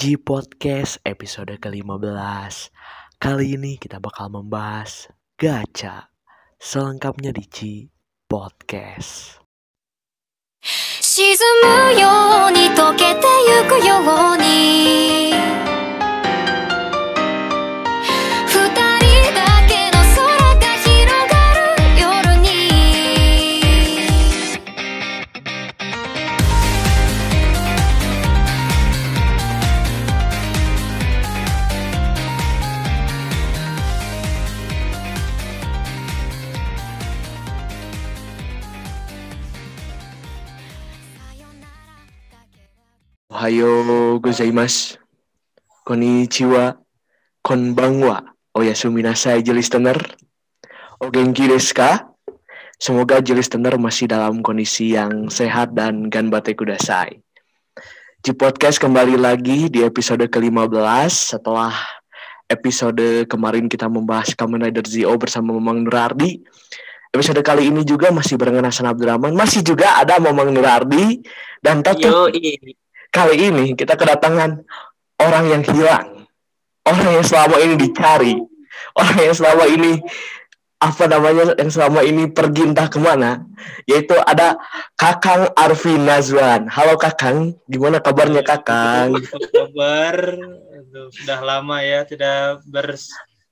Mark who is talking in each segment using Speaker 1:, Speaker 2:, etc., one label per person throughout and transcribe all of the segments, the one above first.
Speaker 1: G Podcast episode ke-15 Kali ini kita bakal membahas gacha Selengkapnya di G Podcast
Speaker 2: 沈むように溶けてゆくように
Speaker 1: Ohayo gozaimasu. Konnichiwa Konbanwa. Oyasumi nasai je listener O genki desu ka? Semoga je listener masih dalam kondisi yang sehat dan ganbate kudasai. Di podcast kembali lagi di episode ke-15 setelah episode kemarin kita membahas Kamen Rider Zio bersama Mamang Nurardi. Episode kali ini juga masih barengan Hasan Abdurrahman, masih juga ada Mamang Nurardi dan tetap kali ini kita kedatangan orang yang hilang, orang yang selama ini dicari, orang yang selama ini apa namanya yang selama ini pergi entah ke mana, yaitu ada Kakang Arfi Nazwan. Halo Kakang, gimana kabarnya Kakang?
Speaker 3: Kabar? Sudah lama ya tidak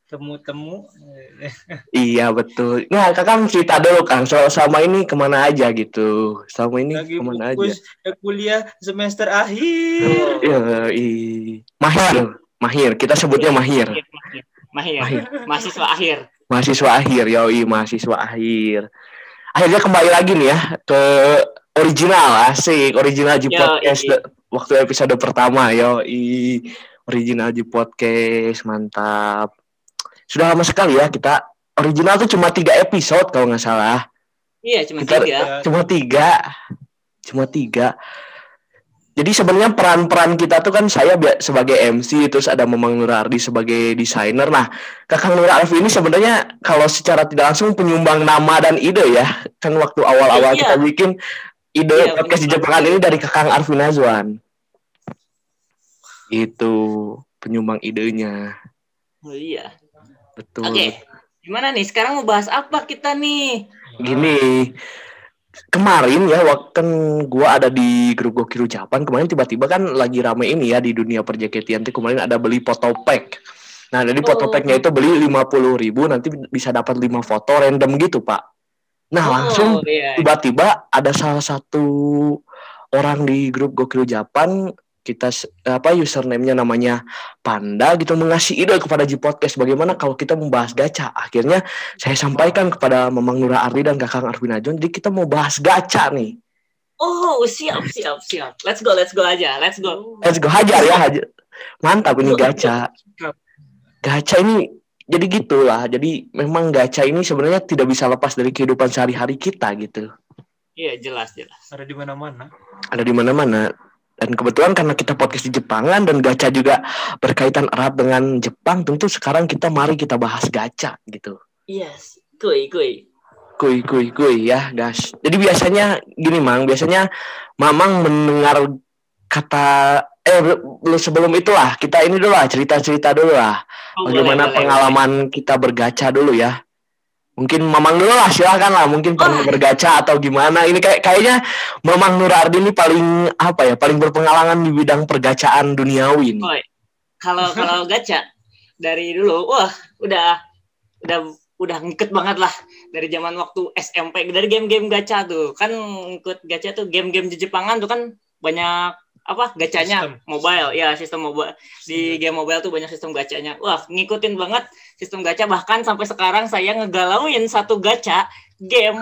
Speaker 3: bertemu-temu.
Speaker 1: Iya betul. Nah Kakang cerita dulu Kang, soal selama ini ke mana aja gitu? Selama ini
Speaker 3: Lagi
Speaker 1: ke
Speaker 3: mana aja? kuliah semester akhir.
Speaker 1: Iya, i- mahir, mahir. Kita sebutnya mahir.
Speaker 4: Mahir, mahir,
Speaker 1: Mahir.
Speaker 4: mahasiswa akhir.
Speaker 1: Mahasiswa akhir, yoi mahasiswa akhir. Akhirnya kembali lagi nih ya ke original, asik. Original
Speaker 4: Yoi.
Speaker 1: Podcast de- waktu episode pertama, yoi. Original G Podcast, mantap. Sudah lama sekali ya kita. Original tuh cuma tiga episode kalau nggak salah.
Speaker 4: Iya, cuma
Speaker 1: Kita-
Speaker 4: tiga.
Speaker 1: Cuma tiga. Cuma tiga. Jadi sebenarnya peran-peran kita tuh kan saya sebagai MC, terus ada Memang Nurardi sebagai desainer. Nah, Kakang Nur Arif ini sebenarnya kalau secara tidak langsung penyumbang nama dan ide ya. Kan waktu awal-awal
Speaker 4: Iya.
Speaker 1: kita bikin ide
Speaker 4: Iya,
Speaker 1: podcast di. Jepangan ini dari Kakang Arfi Nazwan. Itu penyumbang idenya.
Speaker 4: Oh iya.
Speaker 1: Betul.
Speaker 4: Oke. Gimana nih? Sekarang mau bahas apa kita nih?
Speaker 1: Gini, kemarin ya waktu kan gua ada di grup Gokiru Japan kemarin tiba-tiba kan lagi rame ini ya di dunia perjaketian tuh kemarin ada beli foto pack. Nah, jadi foto
Speaker 4: Oh.
Speaker 1: packnya itu beli 50.000 ribu nanti bisa dapat 5 foto random gitu, Pak. Nah, langsung
Speaker 4: Oh, iya.
Speaker 1: tiba-tiba ada salah satu orang di grup Gokiru Japan kita apa username-nya namanya Panda gitu mengasih ide kepada G Podcast bagaimana kalau kita membahas gacha. Akhirnya saya sampaikan kepada Mamang Nura Ardi dan Kakang Arvin Ajon jadi kita mau bahas gacha nih.
Speaker 4: Oh, siap, siap, siap. Let's go, let's go aja. Let's go.
Speaker 1: Let's go hajar ya hajar. Mantap ini gacha. Gacha ini jadi gitulah. Jadi memang gacha ini sebenarnya tidak bisa lepas dari kehidupan sehari-hari kita gitu.
Speaker 4: Iya, jelas, jelas.
Speaker 3: Ada di mana-mana.
Speaker 1: ada di mana-mana. Dan kebetulan karena kita podcast di Jepangan dan gacha juga berkaitan erat dengan Jepang, tentu sekarang kita mari kita bahas gacha gitu.
Speaker 4: Yes. Kuy, kuy.
Speaker 1: Kuy kuy kuy ya, guys. Jadi biasanya gini, Mang, biasanya Mamang mendengar kata eh lu sebelum itulah kita ini dulu lah cerita-cerita dulu lah.
Speaker 4: Oh,
Speaker 1: Bagaimana
Speaker 4: boleh, boleh,
Speaker 1: pengalaman kita bergacha dulu ya. Mungkin Mamang dulu lah, silakan lah. Mungkin pernah
Speaker 4: Oh.
Speaker 1: bergacha atau gimana. Ini kayak kayaknya Mamang Nurardi ini paling apa ya? Paling berpengalaman di bidang pergacaan duniawi
Speaker 4: boleh. Kalau kalau gacha dari dulu, wah, udah udah udah ngikut banget lah dari zaman waktu SMP dari game-game gacha tuh kan ngikut gacha tuh game-game di Jepangan tuh kan banyak apa gacanya
Speaker 3: Sistem.
Speaker 4: mobile ya sistem mobile di game mobile tuh banyak sistem gacanya wah ngikutin banget sistem gacha bahkan sampai sekarang saya ngegalauin satu gacha game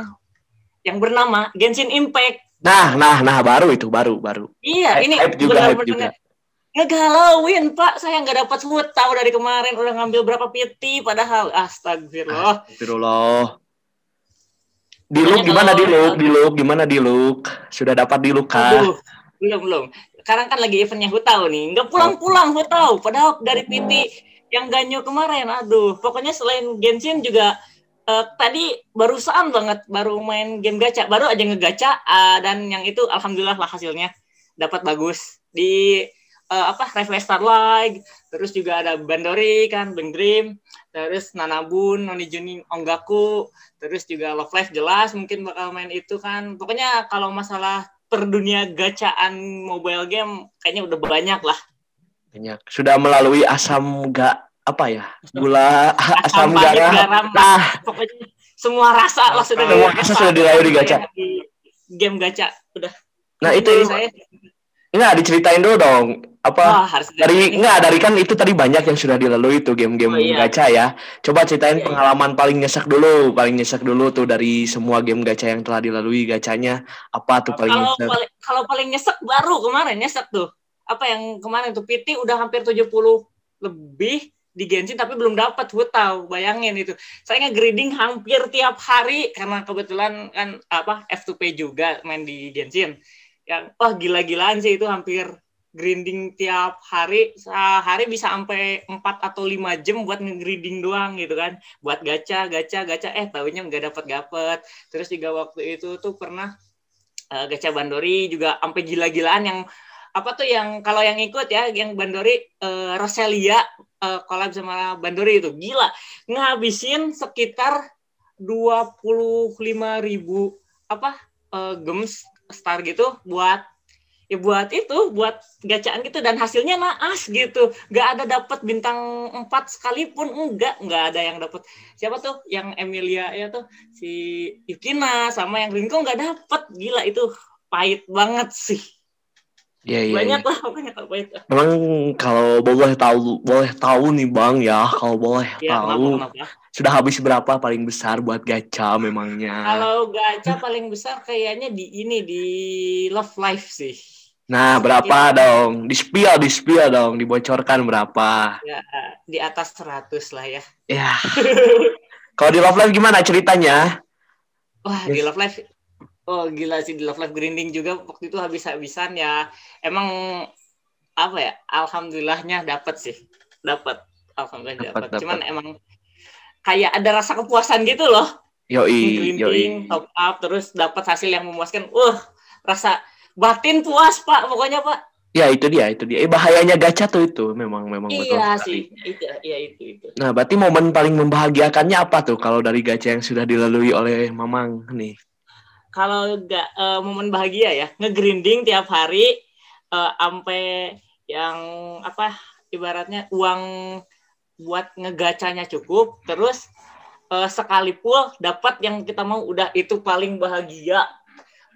Speaker 4: yang bernama Genshin Impact
Speaker 1: Nah, nah, nah, baru itu, baru, baru.
Speaker 4: iya
Speaker 1: Hype-
Speaker 4: ini
Speaker 1: hype juga, hype
Speaker 4: benar-benar
Speaker 1: juga.
Speaker 4: ngegalauin pak saya nggak dapat smooth tahu dari kemarin udah ngambil berapa PT padahal astagfirullah
Speaker 1: Astagfirullah. Di look gimana di look? Di look gimana di look? Sudah dapat di look kah?
Speaker 4: Aduh, belum belum sekarang kan lagi eventnya Hutau nih nggak pulang-pulang Hutau padahal dari PT yang ganyo kemarin aduh pokoknya selain Genshin juga eh, tadi barusan banget baru main game gacha baru aja ngegacha ah, dan yang itu alhamdulillah lah hasilnya dapat bagus di eh, apa Reflex Starlight, terus juga ada Bandori kan, Bang Dream, terus Nanabun, Noni Juni Onggaku, terus juga Love Life jelas mungkin bakal main itu kan. Pokoknya kalau masalah per dunia gacaan mobile game kayaknya udah banyak lah.
Speaker 1: Banyak. Sudah melalui asam gak apa ya? Gula asam,
Speaker 4: pahit,
Speaker 1: garam.
Speaker 4: garam,
Speaker 1: Nah,
Speaker 4: pokoknya semua rasa lah sudah
Speaker 1: Semua rasa sudah dilalui di gacha.
Speaker 4: Di game gacha udah.
Speaker 1: nah itu
Speaker 4: saya
Speaker 1: enggak diceritain dulu dong. Apa
Speaker 4: wah harus
Speaker 1: dari enggak dari kan itu tadi banyak yang sudah dilalui tuh game-game
Speaker 4: Oh, iya.
Speaker 1: gacha ya. Coba ceritain
Speaker 4: Iya, iya.
Speaker 1: pengalaman paling nyesek dulu, paling nyesek dulu tuh dari semua game gacha yang telah dilalui gacanya. Apa tuh paling
Speaker 4: kalau
Speaker 1: nyesek?
Speaker 4: paling kalau paling nyesek baru kemarin nyesek tuh apa yang kemarin tuh PT udah hampir 70 lebih di Genshin tapi belum dapat tahu bayangin itu. Saya nge-grading hampir tiap hari karena kebetulan kan apa F2P juga main di Genshin. Yang wah gila-gilaan sih itu hampir grinding tiap hari. Sehari bisa sampai 4 atau 5 jam buat nge-grinding doang gitu kan. Buat gacha gacha gacha. Eh tahunya nggak dapat dapat terus juga waktu itu tuh pernah eh, gacha Bandori juga sampai gila-gilaan yang apa tuh yang kalau yang ikut ya yang Bandori eh, Roselia eh, collab sama Bandori itu gila. Ngabisin sekitar 25.000 ribu apa eh, gems star gitu buat ya buat itu buat gacaan gitu dan hasilnya naas gitu. Nggak ada dapat bintang 4 sekalipun enggak nggak ada yang dapat siapa tuh? Yang Emilia ya tuh si Yukina sama yang Rinko nggak dapat gila itu pahit banget sih
Speaker 1: Iya, iya.
Speaker 4: banyak
Speaker 1: iya.
Speaker 4: lah pokoknya kalau pahit
Speaker 1: Memang kalau boleh tahu, boleh tahu nih Bang ya, kalau boleh
Speaker 4: ya kenapa
Speaker 1: tahu
Speaker 4: kenapa
Speaker 1: sudah habis berapa paling besar buat gacha memangnya.
Speaker 4: kalau gacha paling besar kayaknya di ini di Love Life sih
Speaker 1: Nah, berapa dong? Di spill, di spill dong, dibocorkan berapa?
Speaker 4: ya di atas 100 lah ya
Speaker 1: Ya. Kalau di Love Live gimana ceritanya?
Speaker 4: Wah, di Love Life Oh, gila sih di Love Life Grinding juga waktu itu habis-habisan ya. Emang apa ya? Alhamdulillahnya dapat sih. Dapat. Alhamdulillah
Speaker 1: Dapat.
Speaker 4: Cuman emang kayak ada rasa kepuasan gitu loh.
Speaker 1: Yoi, yoi.
Speaker 4: Grinding, top up terus dapat hasil yang memuaskan. Wah, rasa batin puas, Pak. Pokoknya, Pak.
Speaker 1: Ya itu dia, itu dia. Eh, bahayanya gacha tuh itu memang memang betul
Speaker 4: iya sih. Itu, iya itu itu.
Speaker 1: Nah, berarti momen paling membahagiakannya apa tuh kalau dari gacha yang sudah dilalui oleh Mamang nih?
Speaker 4: Kalau nggak eh, momen bahagia ya ngegrinding tiap hari eh, sampai yang apa ibaratnya uang buat ngegacanya cukup terus eh, sekali full dapat yang kita mau udah itu paling bahagia.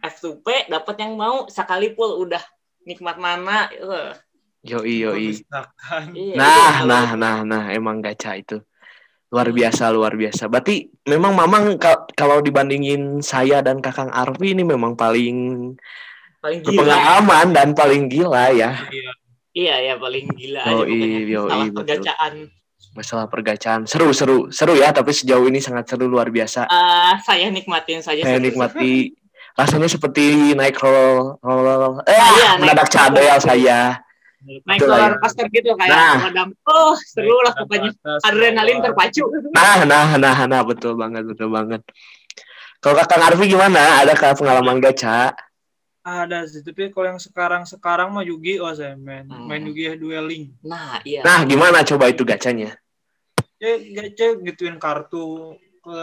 Speaker 4: F2P dapat yang mau sekali full udah nikmat mana eh,
Speaker 1: Yoi, yoi.
Speaker 4: Iya,
Speaker 1: Nah, nah, nah, nah, emang gacha itu luar biasa, luar biasa. Berarti memang Mamang ka- kalau dibandingin saya dan Kakang Arfi ini memang paling
Speaker 4: paling gila
Speaker 1: berpengalaman dan paling gila ya
Speaker 3: Iya.
Speaker 4: iya ya paling gila aja
Speaker 1: Yoi,
Speaker 4: pokoknya
Speaker 1: yoi,
Speaker 4: Salah
Speaker 1: betul.
Speaker 4: pergacaan
Speaker 1: masalah pergacaan. Seru, seru, seru ya. Tapi sejauh ini sangat seru, luar biasa.
Speaker 4: Eh, saya nikmatin saja
Speaker 1: Saya
Speaker 4: seru-seru.
Speaker 1: nikmati rasanya seperti naik roll, roll, eh,
Speaker 4: Iya, naik
Speaker 1: mendadak cadel saya.
Speaker 4: Naik roller
Speaker 1: ya.
Speaker 4: coaster gitu kayak
Speaker 1: Nah.
Speaker 4: pemadam. Oh, seru lah pokoknya. Adrenalin terpacu.
Speaker 1: Nah, nah, nah, nah, betul banget, betul banget. Kalau Kakang Arfi gimana? Ada kah pengalaman gacha?
Speaker 3: Ada sih, tapi kalau yang sekarang-sekarang mah Yu-Gi-Oh saya main.
Speaker 4: Hmm.
Speaker 3: Main Yu-Gi-Oh dueling.
Speaker 4: Nah, iya.
Speaker 1: Nah, gimana coba itu gacanya?
Speaker 3: Ya, gacha gituin kartu ke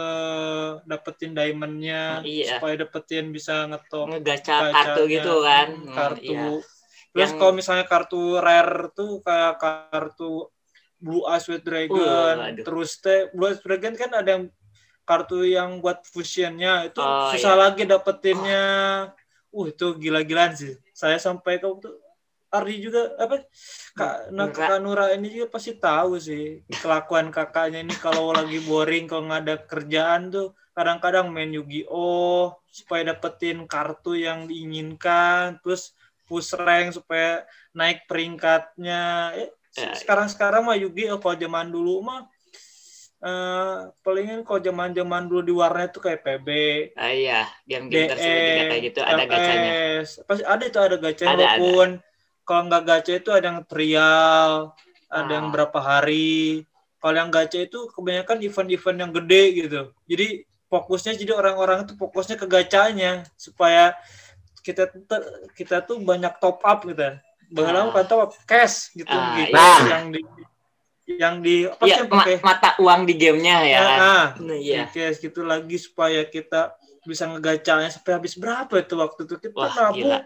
Speaker 3: dapetin diamondnya
Speaker 4: Nah, iya.
Speaker 3: supaya dapetin bisa ngetok
Speaker 4: Ngegaca
Speaker 3: gacanya,
Speaker 4: kartu gitu kan. Hmm,
Speaker 3: kartu
Speaker 4: iya.
Speaker 3: Terus
Speaker 4: Yang-
Speaker 3: kalau misalnya kartu rare tuh kayak kartu Blue Eyes White Dragon
Speaker 4: Uh,
Speaker 3: terus teh Blue Eyes Dragon kan ada yang kartu yang buat fusionnya itu
Speaker 4: Oh,
Speaker 3: susah
Speaker 4: iya.
Speaker 3: lagi dapetinnya uh itu gila-gilaan sih saya sampai ke waktu Ardi juga apa kak nah,
Speaker 4: Nura.
Speaker 3: kakak Nura ini juga pasti tahu sih kelakuan kakaknya ini kalau lagi boring kalau nggak ada kerjaan tuh kadang-kadang main Yu-Gi-Oh supaya dapetin kartu yang diinginkan terus push rank supaya naik peringkatnya eh,
Speaker 4: Ya, ya.
Speaker 3: sekarang-sekarang mah Yu-Gi-Oh kalau zaman dulu mah eh palingan kalau zaman-zaman dulu di warnet tuh kayak PB
Speaker 4: Ah, iya, game-game tersebut juga kayak gitu ada gacanya.
Speaker 3: Pasti ada itu ada gacanya
Speaker 4: Ada,
Speaker 3: walaupun kalau nggak gacha itu ada yang trial, ada yang
Speaker 4: Ah.
Speaker 3: berapa hari. Kalau yang gacha itu kebanyakan event-event yang gede gitu. Jadi fokusnya jadi orang-orang itu fokusnya ke gacanya supaya kita tuh- kita tuh banyak top up gitu. baheula
Speaker 4: Ah.
Speaker 3: kan tahu cash gitu
Speaker 4: Ah,
Speaker 3: gitu
Speaker 1: iya.
Speaker 3: yang di yang di apa sih
Speaker 4: Iya,
Speaker 3: yang
Speaker 4: ma-
Speaker 3: pakai
Speaker 4: mata uang di gamenya ya.
Speaker 3: Ya,
Speaker 4: kan?
Speaker 3: ah,
Speaker 4: Nah, Iya.
Speaker 3: di cash gitu lagi supaya kita bisa ngegacanya sampai habis berapa itu waktu itu kita
Speaker 4: Wah,
Speaker 3: nabung
Speaker 4: gila.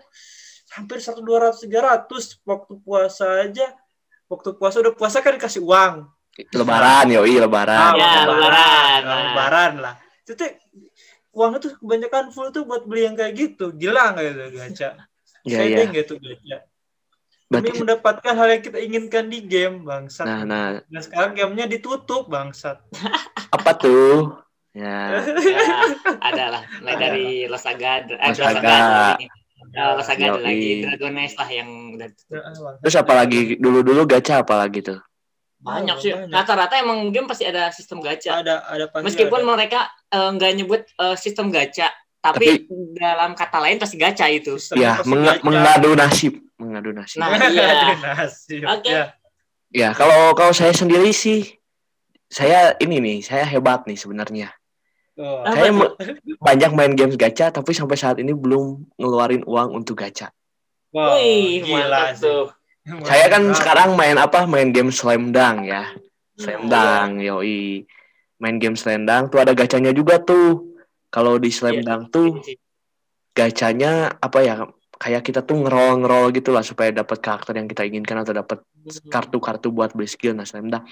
Speaker 3: hampir satu dua ratus tiga ratus waktu puasa aja waktu puasa udah puasa kan dikasih uang
Speaker 1: Lebaran yoi lebaran.
Speaker 3: Ah,
Speaker 4: Ya,
Speaker 3: uang
Speaker 4: lebaran.
Speaker 3: uang lebaran lah itu tuh uang itu kebanyakan full tuh buat beli yang kayak gitu gila nggak itu gacha
Speaker 1: Iya iya.
Speaker 3: Saving gitu gacha demi
Speaker 1: Berarti
Speaker 3: mendapatkan hal yang kita inginkan di game bangsat
Speaker 1: nah nah
Speaker 3: nah sekarang gamenya ditutup bangsat
Speaker 1: apa tuh? Ya.
Speaker 4: Ya, ada lah. Mulai dari Losaga, eh,
Speaker 1: Losaga.
Speaker 4: Losaga lagi. Eh, Losaga ada
Speaker 1: Yoi.
Speaker 4: lagi Dragones lah yang udah
Speaker 1: Terus apalagi dulu-dulu gacha apalagi tuh?
Speaker 4: Banyak
Speaker 3: Oh,
Speaker 4: sih. Rata-rata emang game pasti ada sistem gacha.
Speaker 3: ada ada pasti
Speaker 4: Meskipun
Speaker 3: ada.
Speaker 4: mereka eh, nggak nyebut eh, sistem gacha, tapi, dalam kata lain pasti gacha itu.
Speaker 1: Ya,
Speaker 3: pasti
Speaker 1: menga-
Speaker 3: gacha.
Speaker 1: mengadu nasib, mengadu nasib.
Speaker 4: Nah, iya.
Speaker 3: Nasib,
Speaker 4: Oke.
Speaker 3: ya.
Speaker 1: Ya, kalau kalau saya sendiri sih saya ini nih, saya hebat nih sebenarnya.
Speaker 3: Oh.
Speaker 1: Saya banyak main games gacha tapi sampai saat ini belum ngeluarin uang untuk gacha.
Speaker 3: Wow,
Speaker 4: Wih,
Speaker 3: gila
Speaker 4: mantap
Speaker 3: sih.
Speaker 4: tuh.
Speaker 1: Saya kan sekarang main apa? Main game Slam Dunk ya. Slam
Speaker 4: Hmm,
Speaker 1: Dunk, yoi. Main game Slam Dunk tuh ada gacanya juga tuh. Kalau di Slam
Speaker 4: Iya.
Speaker 1: Dunk tuh gacanya apa ya? Kayak kita tuh ngerol-ngerol gitu lah supaya dapat karakter yang kita inginkan atau dapat kartu-kartu buat beli skill nah Slam Dunk.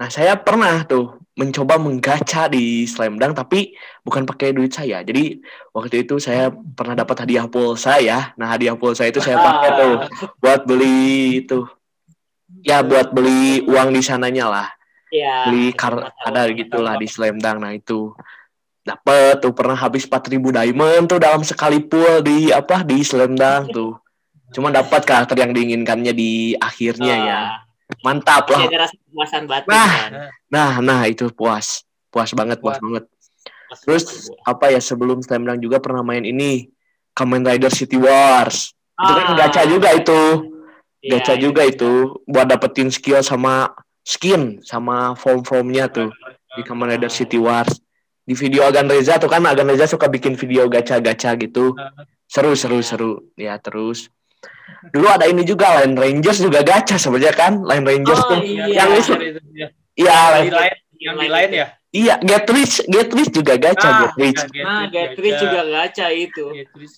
Speaker 1: Nah, saya pernah tuh mencoba menggacha di Slam Dunk tapi bukan pakai duit saya. Jadi waktu itu saya pernah dapat hadiah pulsa ya. Nah, hadiah pulsa itu saya pakai
Speaker 4: Ah.
Speaker 1: tuh buat beli itu. Ya, buat beli uang di sananya lah.
Speaker 4: Iya.
Speaker 1: Beli kar ada gitulah di Slam Dunk. Nah, itu dapet tuh pernah habis 4000 diamond tuh dalam sekali pool di apa di Slam Dunk tuh. Cuma dapat karakter yang diinginkannya di akhirnya ya.
Speaker 4: Ah,
Speaker 1: Mantap lah.
Speaker 4: ada rasa kepuasan batin
Speaker 1: Nah.
Speaker 4: kan.
Speaker 1: Nah, nah itu puas. Puas banget, puas
Speaker 3: Puas.
Speaker 1: banget.
Speaker 4: Pas
Speaker 1: Terus
Speaker 4: banget.
Speaker 1: apa ya sebelum Slam juga pernah main ini Kamen Rider City Wars. Itu kan
Speaker 4: Ah,
Speaker 1: gacha juga itu.
Speaker 4: iya,
Speaker 1: Gacha
Speaker 4: iya.
Speaker 1: juga itu buat dapetin skill sama skin sama form-formnya tuh di Kamen Rider City Wars. Di video Agan Reza tuh kan Agan Reza suka bikin video gacha-gacha gitu. Seru seru
Speaker 4: Iya.
Speaker 1: seru. Ya terus dulu ada ini juga Line Rangers juga gacha sebenarnya kan Line Rangers
Speaker 4: Oh,
Speaker 1: tuh.
Speaker 4: iya.
Speaker 1: Yang itu.
Speaker 3: Ya.
Speaker 1: Iya,
Speaker 3: Yang di lain, yang di lain ya.
Speaker 1: iya Get Rich, Get Rich juga gacha
Speaker 3: Ah,
Speaker 1: Get Rich.
Speaker 3: ya,
Speaker 4: Nah,
Speaker 3: Get
Speaker 4: Gatris
Speaker 3: Gacha.
Speaker 4: juga gacha itu.
Speaker 3: Gatris.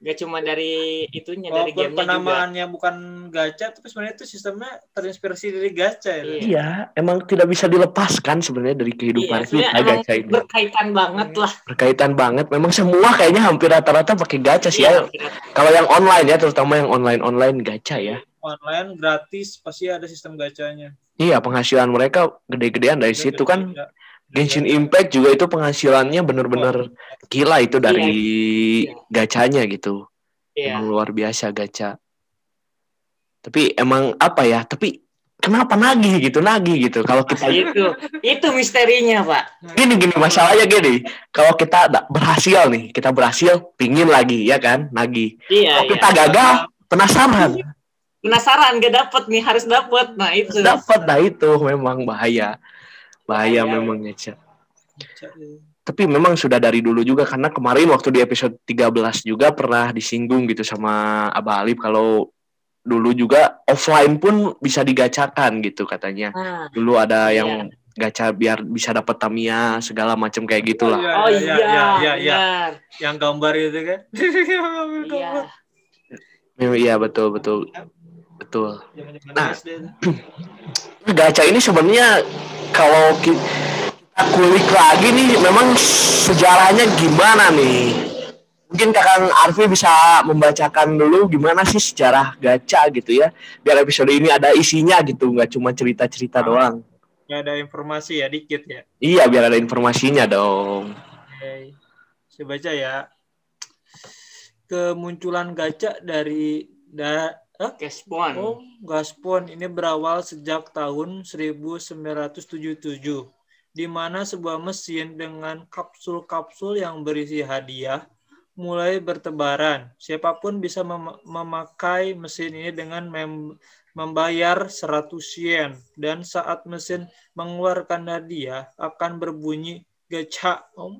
Speaker 4: Gak cuma dari itunya, dari
Speaker 3: Walaupun
Speaker 4: gamenya juga.
Speaker 3: penamaannya bukan gacha, tapi sebenarnya itu sistemnya terinspirasi dari gacha ya.
Speaker 4: Iya.
Speaker 1: Iya, emang tidak bisa dilepaskan sebenarnya dari
Speaker 4: Iya,
Speaker 1: kehidupan
Speaker 4: sebenarnya
Speaker 1: kita gacha ini.
Speaker 4: berkaitan banget lah.
Speaker 1: Berkaitan banget. Memang semua kayaknya hampir rata-rata pakai gacha sih ya.
Speaker 4: Iya,
Speaker 1: Kalau yang online ya, terutama yang online-online gacha ya.
Speaker 3: Online gratis pasti ada sistem gacanya.
Speaker 1: Iya, penghasilan mereka gede-gedean dari situ kan.
Speaker 3: Iya.
Speaker 1: Genshin Impact juga itu penghasilannya bener-bener gila itu dari
Speaker 4: Iya.
Speaker 1: gacanya gitu.
Speaker 4: Iya.
Speaker 1: Emang luar biasa gacha. Tapi emang apa ya? Tapi kenapa nagih gitu, nagih gitu. Kalau kita
Speaker 4: itu itu misterinya pak
Speaker 1: gini gini masalahnya gini kalau kita berhasil nih kita berhasil pingin lagi ya kan nagih
Speaker 4: iya
Speaker 1: kalau
Speaker 4: iya
Speaker 1: kita gagal penasaran
Speaker 4: penasaran gak dapet nih harus dapet nah itu
Speaker 1: dapat nah itu memang bahaya bahaya memang Ngeca.
Speaker 3: Gacha, iya.
Speaker 1: tapi memang sudah dari dulu juga karena kemarin waktu di episode 13 juga pernah disinggung gitu sama Abah Alif kalau dulu juga offline pun bisa digacakan gitu katanya
Speaker 4: Nah,
Speaker 1: dulu ada
Speaker 4: Iya.
Speaker 1: yang gacha biar bisa dapat Tamiya segala macam kayak gitulah
Speaker 4: oh
Speaker 3: Iya,
Speaker 4: iya
Speaker 3: iya, iya, iya. Yang gambar itu kan.
Speaker 4: iya
Speaker 1: Memang iya betul betul betul
Speaker 3: Zaman-zaman
Speaker 1: Nah. Gacha ini sebenarnya kalau ki- kita kulik lagi nih memang sejarahnya gimana nih mungkin kakang Arfi bisa membacakan dulu gimana sih sejarah gacha gitu ya biar episode ini ada isinya gitu nggak cuma cerita-cerita doang
Speaker 3: Ya ada informasi ya dikit ya.
Speaker 1: iya biar ada informasinya dong
Speaker 3: Oke. Saya baca ya. Kemunculan gacha dari da, Hah?
Speaker 4: Kespon
Speaker 3: Oh, Gaspon ini berawal sejak tahun 1977, di mana sebuah mesin dengan kapsul-kapsul yang berisi hadiah mulai bertebaran. Siapa pun bisa mem- memakai mesin ini dengan mem- membayar 100 yen dan saat mesin mengeluarkan hadiah akan berbunyi gacha. Oh,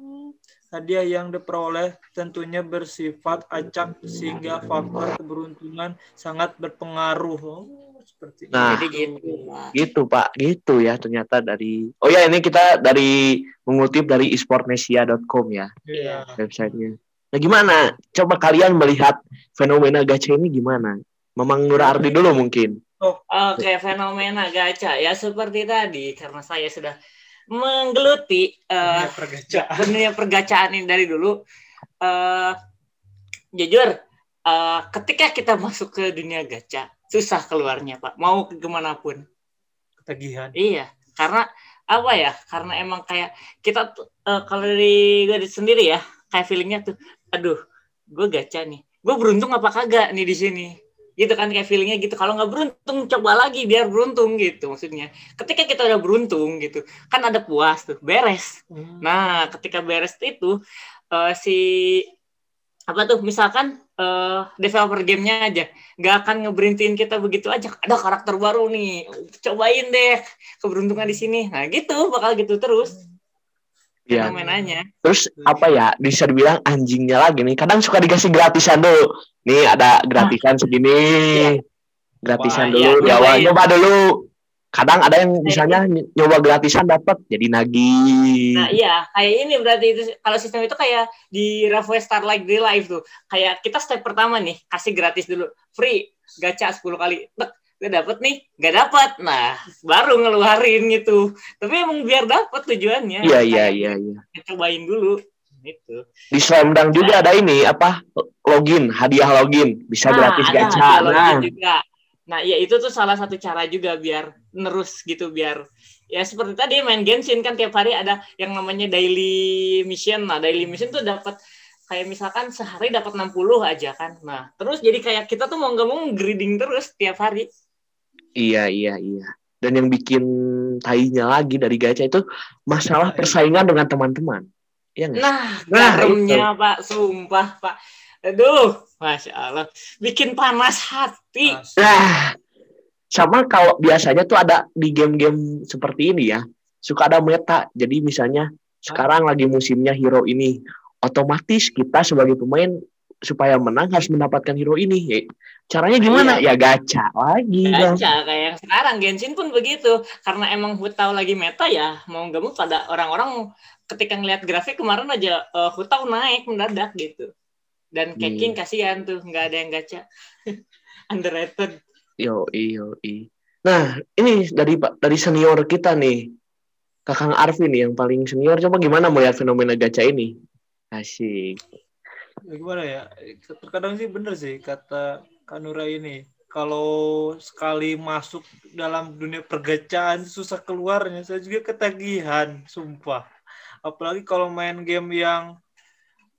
Speaker 3: hadiah yang diperoleh tentunya bersifat acak sehingga faktor keberuntungan sangat berpengaruh. Oh, seperti itu.
Speaker 1: Nah,
Speaker 4: Jadi gitu.
Speaker 1: gitu Pak, gitu ya ternyata dari Oh ya ini kita dari mengutip dari esportnesia.com ya
Speaker 3: Iya.
Speaker 1: websitenya. Nah gimana? Coba kalian melihat fenomena gacha ini gimana? Mamang Nur Ardi dulu mungkin.
Speaker 4: Oke, fenomena gacha ya seperti tadi karena saya sudah menggeluti eh,
Speaker 3: Dunia pergacaan.
Speaker 4: dunia pergacaan ini dari dulu. eh jujur, eh, ketika kita masuk ke dunia gacha susah keluarnya pak. Mau ke ke mana pun.
Speaker 3: Ketagihan.
Speaker 4: Iya, karena apa ya? Karena emang kayak kita eh, kalau dari gue sendiri ya, kayak feelingnya tuh, aduh, gue gacha nih, gue beruntung apa kagak nih di sini, gitu kan kayak feelingnya gitu. Kalau nggak beruntung, coba lagi biar beruntung gitu maksudnya. Ketika kita udah beruntung gitu, kan ada puas tuh, beres.
Speaker 3: Hmm.
Speaker 4: Nah, ketika beres itu eh, si apa tuh misalkan eh, developer gamenya aja nggak akan ngeberhentiin kita begitu aja ada karakter baru nih cobain deh keberuntungan di sini nah gitu bakal gitu terus
Speaker 1: Iya.
Speaker 4: fenomenanya
Speaker 1: Terus apa ya? Bisa dibilang anjingnya lagi nih. Kadang suka dikasih gratisan dulu. Nih ada gratisan segini. Gratisan
Speaker 4: Wah,
Speaker 1: dulu, di awal
Speaker 4: nyobain.
Speaker 1: nyoba dulu. Kadang ada yang misalnya ny- nyoba gratisan dapat jadi nagih.
Speaker 4: nah iya kayak ini berarti itu kalau sistem itu kayak di Raffle Starlight Real Life tuh kayak kita step pertama nih kasih gratis dulu free gacha 10 kali Tek, gue dapet nih nggak dapat nah baru ngeluarin gitu tapi emang biar dapet tujuannya
Speaker 1: Iya iya iya iya.
Speaker 4: cobain dulu gitu
Speaker 1: Di Slam Dunk juga ada ini apa? Login, hadiah login, bisa gratis
Speaker 4: ada
Speaker 1: gacha.
Speaker 4: hadiah
Speaker 1: Nah,
Speaker 4: login juga. Nah, ya itu tuh salah satu cara juga biar nerus gitu biar ya seperti tadi main Genshin kan tiap hari ada yang namanya daily mission. Nah, daily mission tuh dapat kayak misalkan sehari dapat 60 aja kan. Nah, terus jadi kayak kita tuh mau nggak mau greeding terus tiap hari.
Speaker 1: Iya iya iya. Dan yang bikin tainya lagi dari gacha itu masalah persaingan dengan teman-teman. Iya nggak?
Speaker 4: Nah,
Speaker 1: Nah,
Speaker 4: garamnya Pak, sumpah Pak. Aduh, Masya Allah. Bikin panas hati.
Speaker 1: Nah, sama kalau biasanya tuh ada di game-game seperti ini ya, suka ada meta. Jadi misalnya sekarang lagi musimnya hero ini, otomatis kita sebagai pemain supaya menang harus mendapatkan hero ini. Ya, Caranya gimana? Ya gacha lagi. Bang.
Speaker 4: Gacha kayak yang sekarang Genshin pun begitu karena emang Hutau lagi meta ya mau nggak mau pada orang-orang ketika ngeliat grafik kemarin aja uh, Hutau naik mendadak gitu dan
Speaker 1: Iya.
Speaker 4: Keking kasihan tuh nggak ada yang gacha underrated
Speaker 1: Yo, yo, Nah, ini dari dari senior kita nih, Kakang Arvin nih yang paling senior. Coba gimana melihat fenomena gacha ini? Asik.
Speaker 3: Ya, gimana ya? Terkadang sih bener sih kata Kanura ini. Kalau sekali masuk dalam dunia pergacaan susah keluarnya. Saya juga ketagihan, sumpah. Apalagi kalau main game yang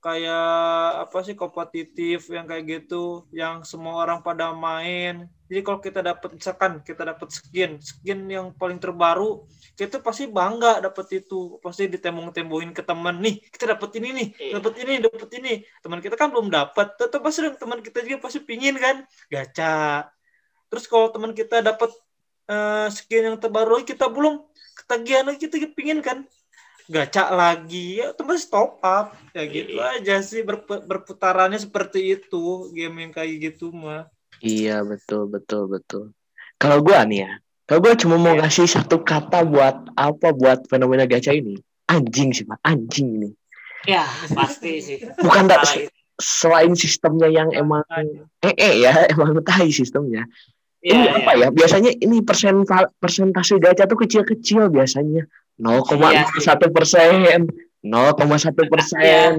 Speaker 3: kayak apa sih kompetitif yang kayak gitu, yang semua orang pada main. Jadi kalau kita dapat misalkan kita dapat skin, skin yang paling terbaru, kita pasti bangga dapat itu. Pasti ditembung-tembuhin ke teman nih, kita dapat ini nih,
Speaker 4: Iya.
Speaker 3: dapat ini, dapat ini. Teman kita kan belum dapat, tetap pasti teman kita juga pasti pingin kan gacha. Terus kalau teman kita dapat eh, skin yang terbaru kita belum ketagihan lagi kita pingin kan gacha lagi ya otomatis top up ya gitu
Speaker 4: Iya.
Speaker 3: aja sih berpu- berputarannya seperti itu game yang kayak gitu mah
Speaker 1: Iya betul betul betul. Kalau gua nih ya, kalau gua cuma mau
Speaker 4: Iya.
Speaker 1: ngasih satu kata buat apa buat fenomena gacha ini, anjing sih pak, anjing nih.
Speaker 4: ya pasti sih
Speaker 1: Bukan tak selain sistemnya yang emang eh eh ya emang tai sistemnya.
Speaker 4: Iya,
Speaker 1: ini
Speaker 4: iya.
Speaker 1: apa ya? Biasanya ini persen persentase gacha tuh kecil-kecil biasanya 0,1 persen, 0,1 persen.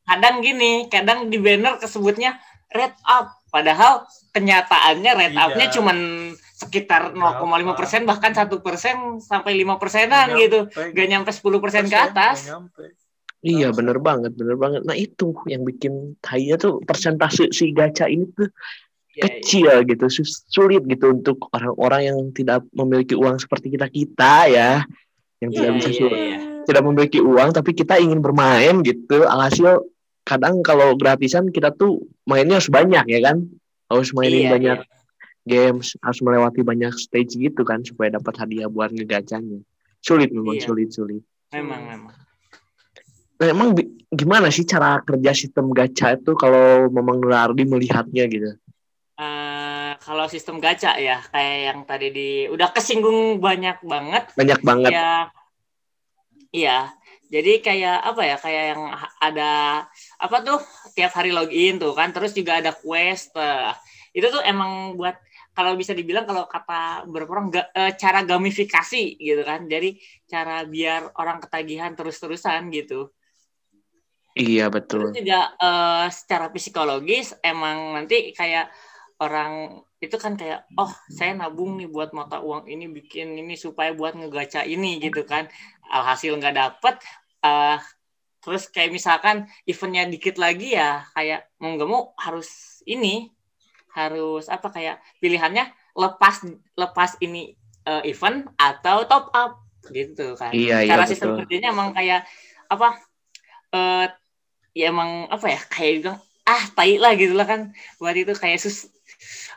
Speaker 4: kadang gini kadang di banner kesebutnya red up. Padahal kenyataannya red
Speaker 3: Iya.
Speaker 4: up-nya cuman sekitar 0,5 persen bahkan satu persen sampai lima persenan gitu. gak nyampe 10 persen ke atas.
Speaker 1: Iya bener banget, bener banget. Nah itu yang bikin tainya tuh persentase si gacha ini tuh
Speaker 4: Iya, iya.
Speaker 1: kecil gitu, sus- sulit gitu untuk orang-orang yang tidak memiliki uang seperti kita kita ya, yang tidak
Speaker 4: Iya,
Speaker 1: bisa su-
Speaker 4: iya.
Speaker 1: tidak memiliki uang tapi kita ingin bermain gitu. Alhasil kadang kalau gratisan kita tuh mainnya harus banyak ya kan, harus mainin
Speaker 4: Iya,
Speaker 1: banyak
Speaker 4: iya.
Speaker 1: games, harus melewati banyak stage gitu kan supaya dapat hadiah buat ngegacanya. Sulit memang
Speaker 4: Iya.
Speaker 1: sulit sulit.
Speaker 4: memang memang
Speaker 1: Nah, emang gimana sih cara kerja sistem gacha itu kalau Mamang Nurardi melihatnya gitu?
Speaker 4: Kalau sistem gacha ya kayak yang tadi di udah kesinggung banyak banget.
Speaker 1: Banyak banget.
Speaker 4: ya iya. Jadi kayak apa ya kayak yang ada apa tuh tiap hari login tuh kan terus juga ada quest. Eh, itu tuh emang buat kalau bisa dibilang kalau kata beberapa orang ga- eh, cara gamifikasi gitu kan. Jadi cara biar orang ketagihan terus-terusan gitu.
Speaker 1: Iya
Speaker 4: Terus
Speaker 1: betul.
Speaker 4: juga eh, secara psikologis emang nanti kayak orang itu kan kayak oh saya nabung nih buat mata uang ini bikin ini supaya buat ngegaca ini gitu kan. Alhasil nggak dapet eh terus kayak misalkan eventnya dikit lagi ya kayak mau nggak mau harus ini harus apa kayak pilihannya lepas lepas ini eh, event atau top up gitu kan.
Speaker 1: Iya iya
Speaker 4: cara sistem
Speaker 1: betul.
Speaker 4: kerjanya emang kayak apa eh ya emang apa ya kayak bilang ah tai lah gitu lah kan. Buat itu kayak sus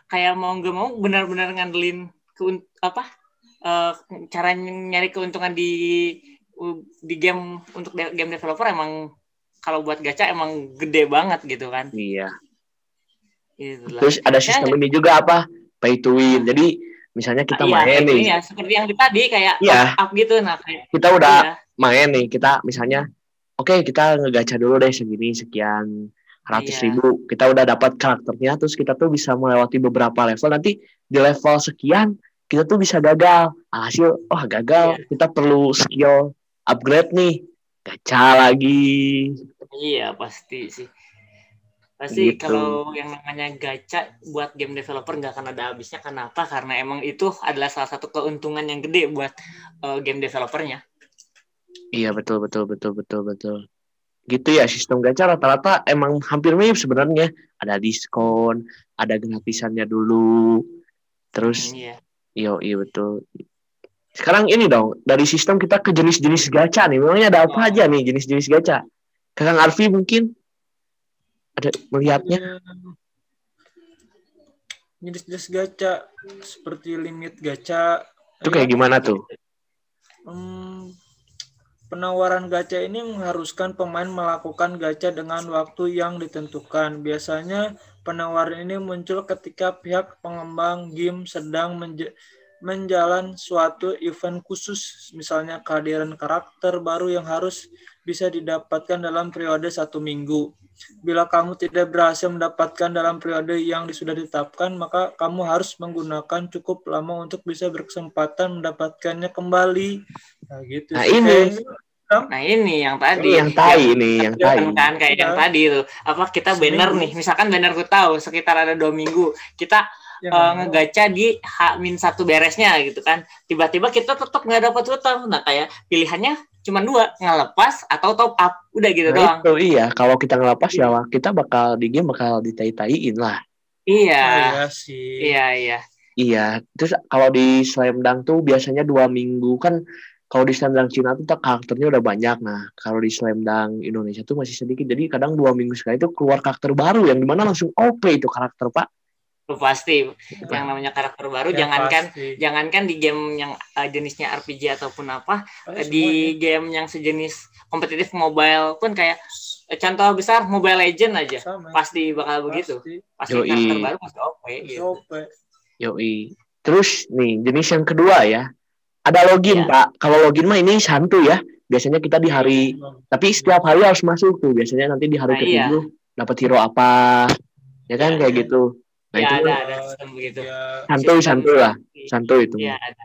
Speaker 4: kayak mau nggak mau benar-benar ngandelin keun apa eh, cara nyari keuntungan di di game untuk de- game developer emang kalau buat gacha emang gede banget gitu kan
Speaker 1: Iya.
Speaker 4: gitu lah.
Speaker 1: Terus ada sistem ini juga apa? Pay to win. Jadi misalnya kita
Speaker 4: Iya,
Speaker 1: main nih,
Speaker 4: ya, seperti yang di tadi kayak
Speaker 1: Iya.
Speaker 4: top up gitu nah kayak
Speaker 1: kita udah
Speaker 4: iya.
Speaker 1: main nih, kita misalnya, oke kita ngegacha dulu deh segini sekian ratus
Speaker 4: Iya.
Speaker 1: ribu, kita udah dapat karakternya, terus kita tuh bisa melewati beberapa level. Nanti di level sekian kita tuh bisa gagal. Hasil, oh gagal,
Speaker 4: Iya.
Speaker 1: kita perlu skill upgrade nih, gacha lagi.
Speaker 4: Iya pasti sih. Pasti
Speaker 1: Gitu.
Speaker 4: kalau yang namanya gacha buat game developer nggak akan ada habisnya. Kenapa? Karena emang itu adalah salah satu keuntungan yang gede buat eh, game developernya.
Speaker 1: Iya betul betul betul betul betul. Gitu ya sistem gacha rata-rata emang hampir mirip sebenarnya. Ada diskon, ada gratisannya dulu. Terus
Speaker 4: Hmm, iya.
Speaker 1: Yo, iya betul. Sekarang ini dong, dari sistem kita ke jenis-jenis gacha nih. Memangnya ada apa aja nih jenis-jenis gacha? Kakang Arfi mungkin ada melihatnya?
Speaker 3: jenis-jenis gacha seperti limit gacha
Speaker 1: Itu kayak gimana tuh?
Speaker 3: Hmm, penawaran gacha ini mengharuskan pemain melakukan gacha dengan waktu yang ditentukan. Biasanya penawaran ini muncul ketika pihak pengembang game sedang menjalan suatu event khusus, misalnya kehadiran karakter baru yang harus bisa didapatkan dalam periode satu minggu. Bila kamu tidak berhasil mendapatkan dalam periode yang sudah ditetapkan, maka kamu harus menggunakan cukup lama untuk bisa berkesempatan mendapatkannya kembali. Nah, gitu.
Speaker 1: Nah, ini.
Speaker 4: Nah ini yang tadi.
Speaker 1: Yang tai ini, yang tai.
Speaker 4: Kan, kan kayak yang
Speaker 3: Iya.
Speaker 4: tadi tuh. Apa kita banner nih? Misalkan banner gue tahu sekitar ada dua minggu. Kita
Speaker 3: yang
Speaker 4: eh,
Speaker 3: mau.
Speaker 4: ngegacha di H-1 beresnya gitu kan. Tiba-tiba kita tetap nggak dapat utang. Nah kayak pilihannya cuma dua, ngelepas atau top up. Udah gitu doang.
Speaker 1: Nah, itu iya, kalau kita ngelepas ya kita bakal di game bakal ditai-taiin lah.
Speaker 4: Iya.
Speaker 3: Ah, iya sih.
Speaker 4: Iya, iya.
Speaker 1: Iya, terus kalau di Slam Dunk tuh biasanya dua minggu kan kalau di Slam Dunk Cina tuh karakternya udah banyak. Nah, kalau di Slam Dunk Indonesia tuh masih sedikit. Jadi kadang dua minggu sekali itu keluar karakter baru yang di mana langsung OP itu karakter pak.
Speaker 4: Lu pasti yang namanya karakter baru
Speaker 3: Ya,
Speaker 4: jangankan
Speaker 3: pasti.
Speaker 4: jangankan di game yang eh, jenisnya RPG ataupun apa
Speaker 3: Pasti
Speaker 4: di game yang sejenis kompetitif mobile pun kayak eh, contoh besar Mobile Legend aja
Speaker 3: semuanya sama.
Speaker 4: pasti bakal begitu
Speaker 3: Pasti.
Speaker 4: pasti
Speaker 1: Yoi.
Speaker 4: karakter baru pasti OP
Speaker 3: Pasti
Speaker 4: gitu.
Speaker 1: Yoi. Terus nih jenis yang kedua ya. Ada login
Speaker 4: Iya.
Speaker 1: pak. Kalau login mah ini santuy ya. Biasanya kita di hari, tapi setiap hari harus masuk tuh. Biasanya nanti di hari
Speaker 4: Nah, iya.
Speaker 1: ketujuh dapat hero apa, ya kan
Speaker 4: Iya.
Speaker 1: kayak gitu. Nah
Speaker 4: ya
Speaker 1: itu
Speaker 4: ada ada sistem begitu
Speaker 3: Ya,
Speaker 1: santuy santuy lah, santuy itu.
Speaker 4: Iya, ada.